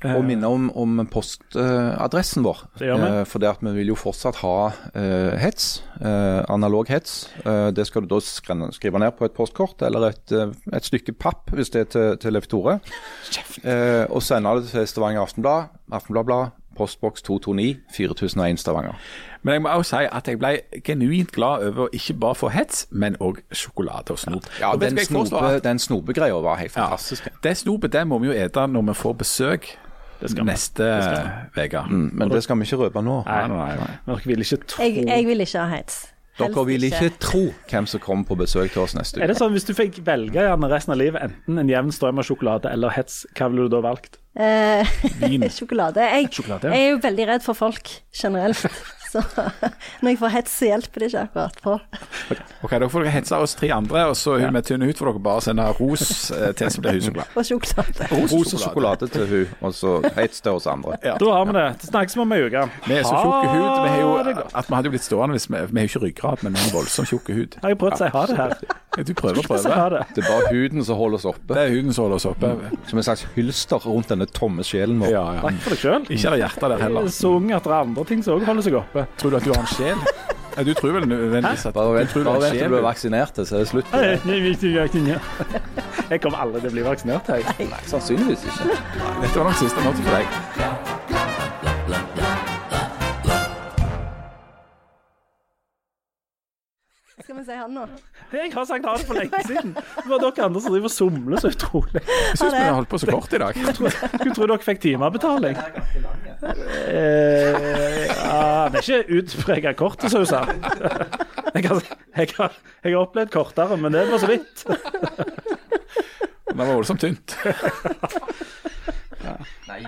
Og minne om, om postadressen vår. Det gjør vi. Eh, for det at vi vil jo fortsatt ha eh, hets, eh, analog hets. Eh, det skal du da skrive, ned på et postkort eller et, eh, et stykke papp, hvis det er til, til Leif Tore. Eh, og sende det til Stavanger Aftenblad, Aftenbladblad, postboks 229 4001 Stavanger. Men jeg må også si at jeg ble genuint glad over å ikke bare få hets, men òg sjokolade og snop. Ja, Og den, jeg snope, den snopegreia var helt Ja, fantastisk. det snopet det må vi jo ete når vi får besøk skal neste uke. Mm, men det skal vi ikke røpe nå. Nei, nei, nei. Men dere vil ikke tro Jeg, jeg vil ikke ha hets. Dere vil ikke tro hvem som kommer på besøk til oss neste uke. Er det sånn, Hvis du fikk velge gjerne resten av livet enten en jevn strøm av sjokolade eller hets, hva ville du da valgt? Eh, Vin. (laughs) sjokolade. Jeg, Sjokolade, ja. jeg er jo veldig redd for folk generelt. Så når jeg får hets, så hjelper det ikke akkurat på. Ok, Da får dere hetse oss tre andre, og så hun med tynn hud får dere bare sende ros eh, til som blir hun. (laughs) Og sjokolade. Ros og sjokolade til hun, og så hets til oss andre. Ja. Da har vi det. Det snakkes vi om ei uke. Vi er så tjukke hud. Vi har jo, at vi hadde jo blitt stående hvis vi, vi har jo ikke ryggrad, men vi har voldsomt tjukk hud. Har jeg prøvd å si ha det her? Du prøver å prøve. det. Det er bare huden som holder oss oppe. Det er huden som holder oss oppe. Som en slags hylster rundt denne tomme sjelen vår. Ja, ja. Takk for deg sjøl. Ikke er det hjertet der heller. Så ung at det er andre ting som òg holder seg oppe. Tror du at du har en sjel? (laughs) Ja, du tror vel nødvendigvis at Bare vent, du bare vent til du er vaksinert, så er det slutt. det. Nei, (laughs) jeg kommer aldri til å bli vaksinert, jeg. Sannsynligvis ikke. Dette var nok siste måte for deg. Skal vi si han nå? Jeg har sagt ha det for lenge siden. Det var dere andre som driver og somler så utrolig. Jeg syns vi har holdt på så kort i dag. Skulle tro dere fikk timebetaling. Eh, ja, det er ikke utprega kortesauser. Jeg, har, jeg, har, jeg har opplevd kortere, men det var så vidt. Det var voldsomt tynt. Nei.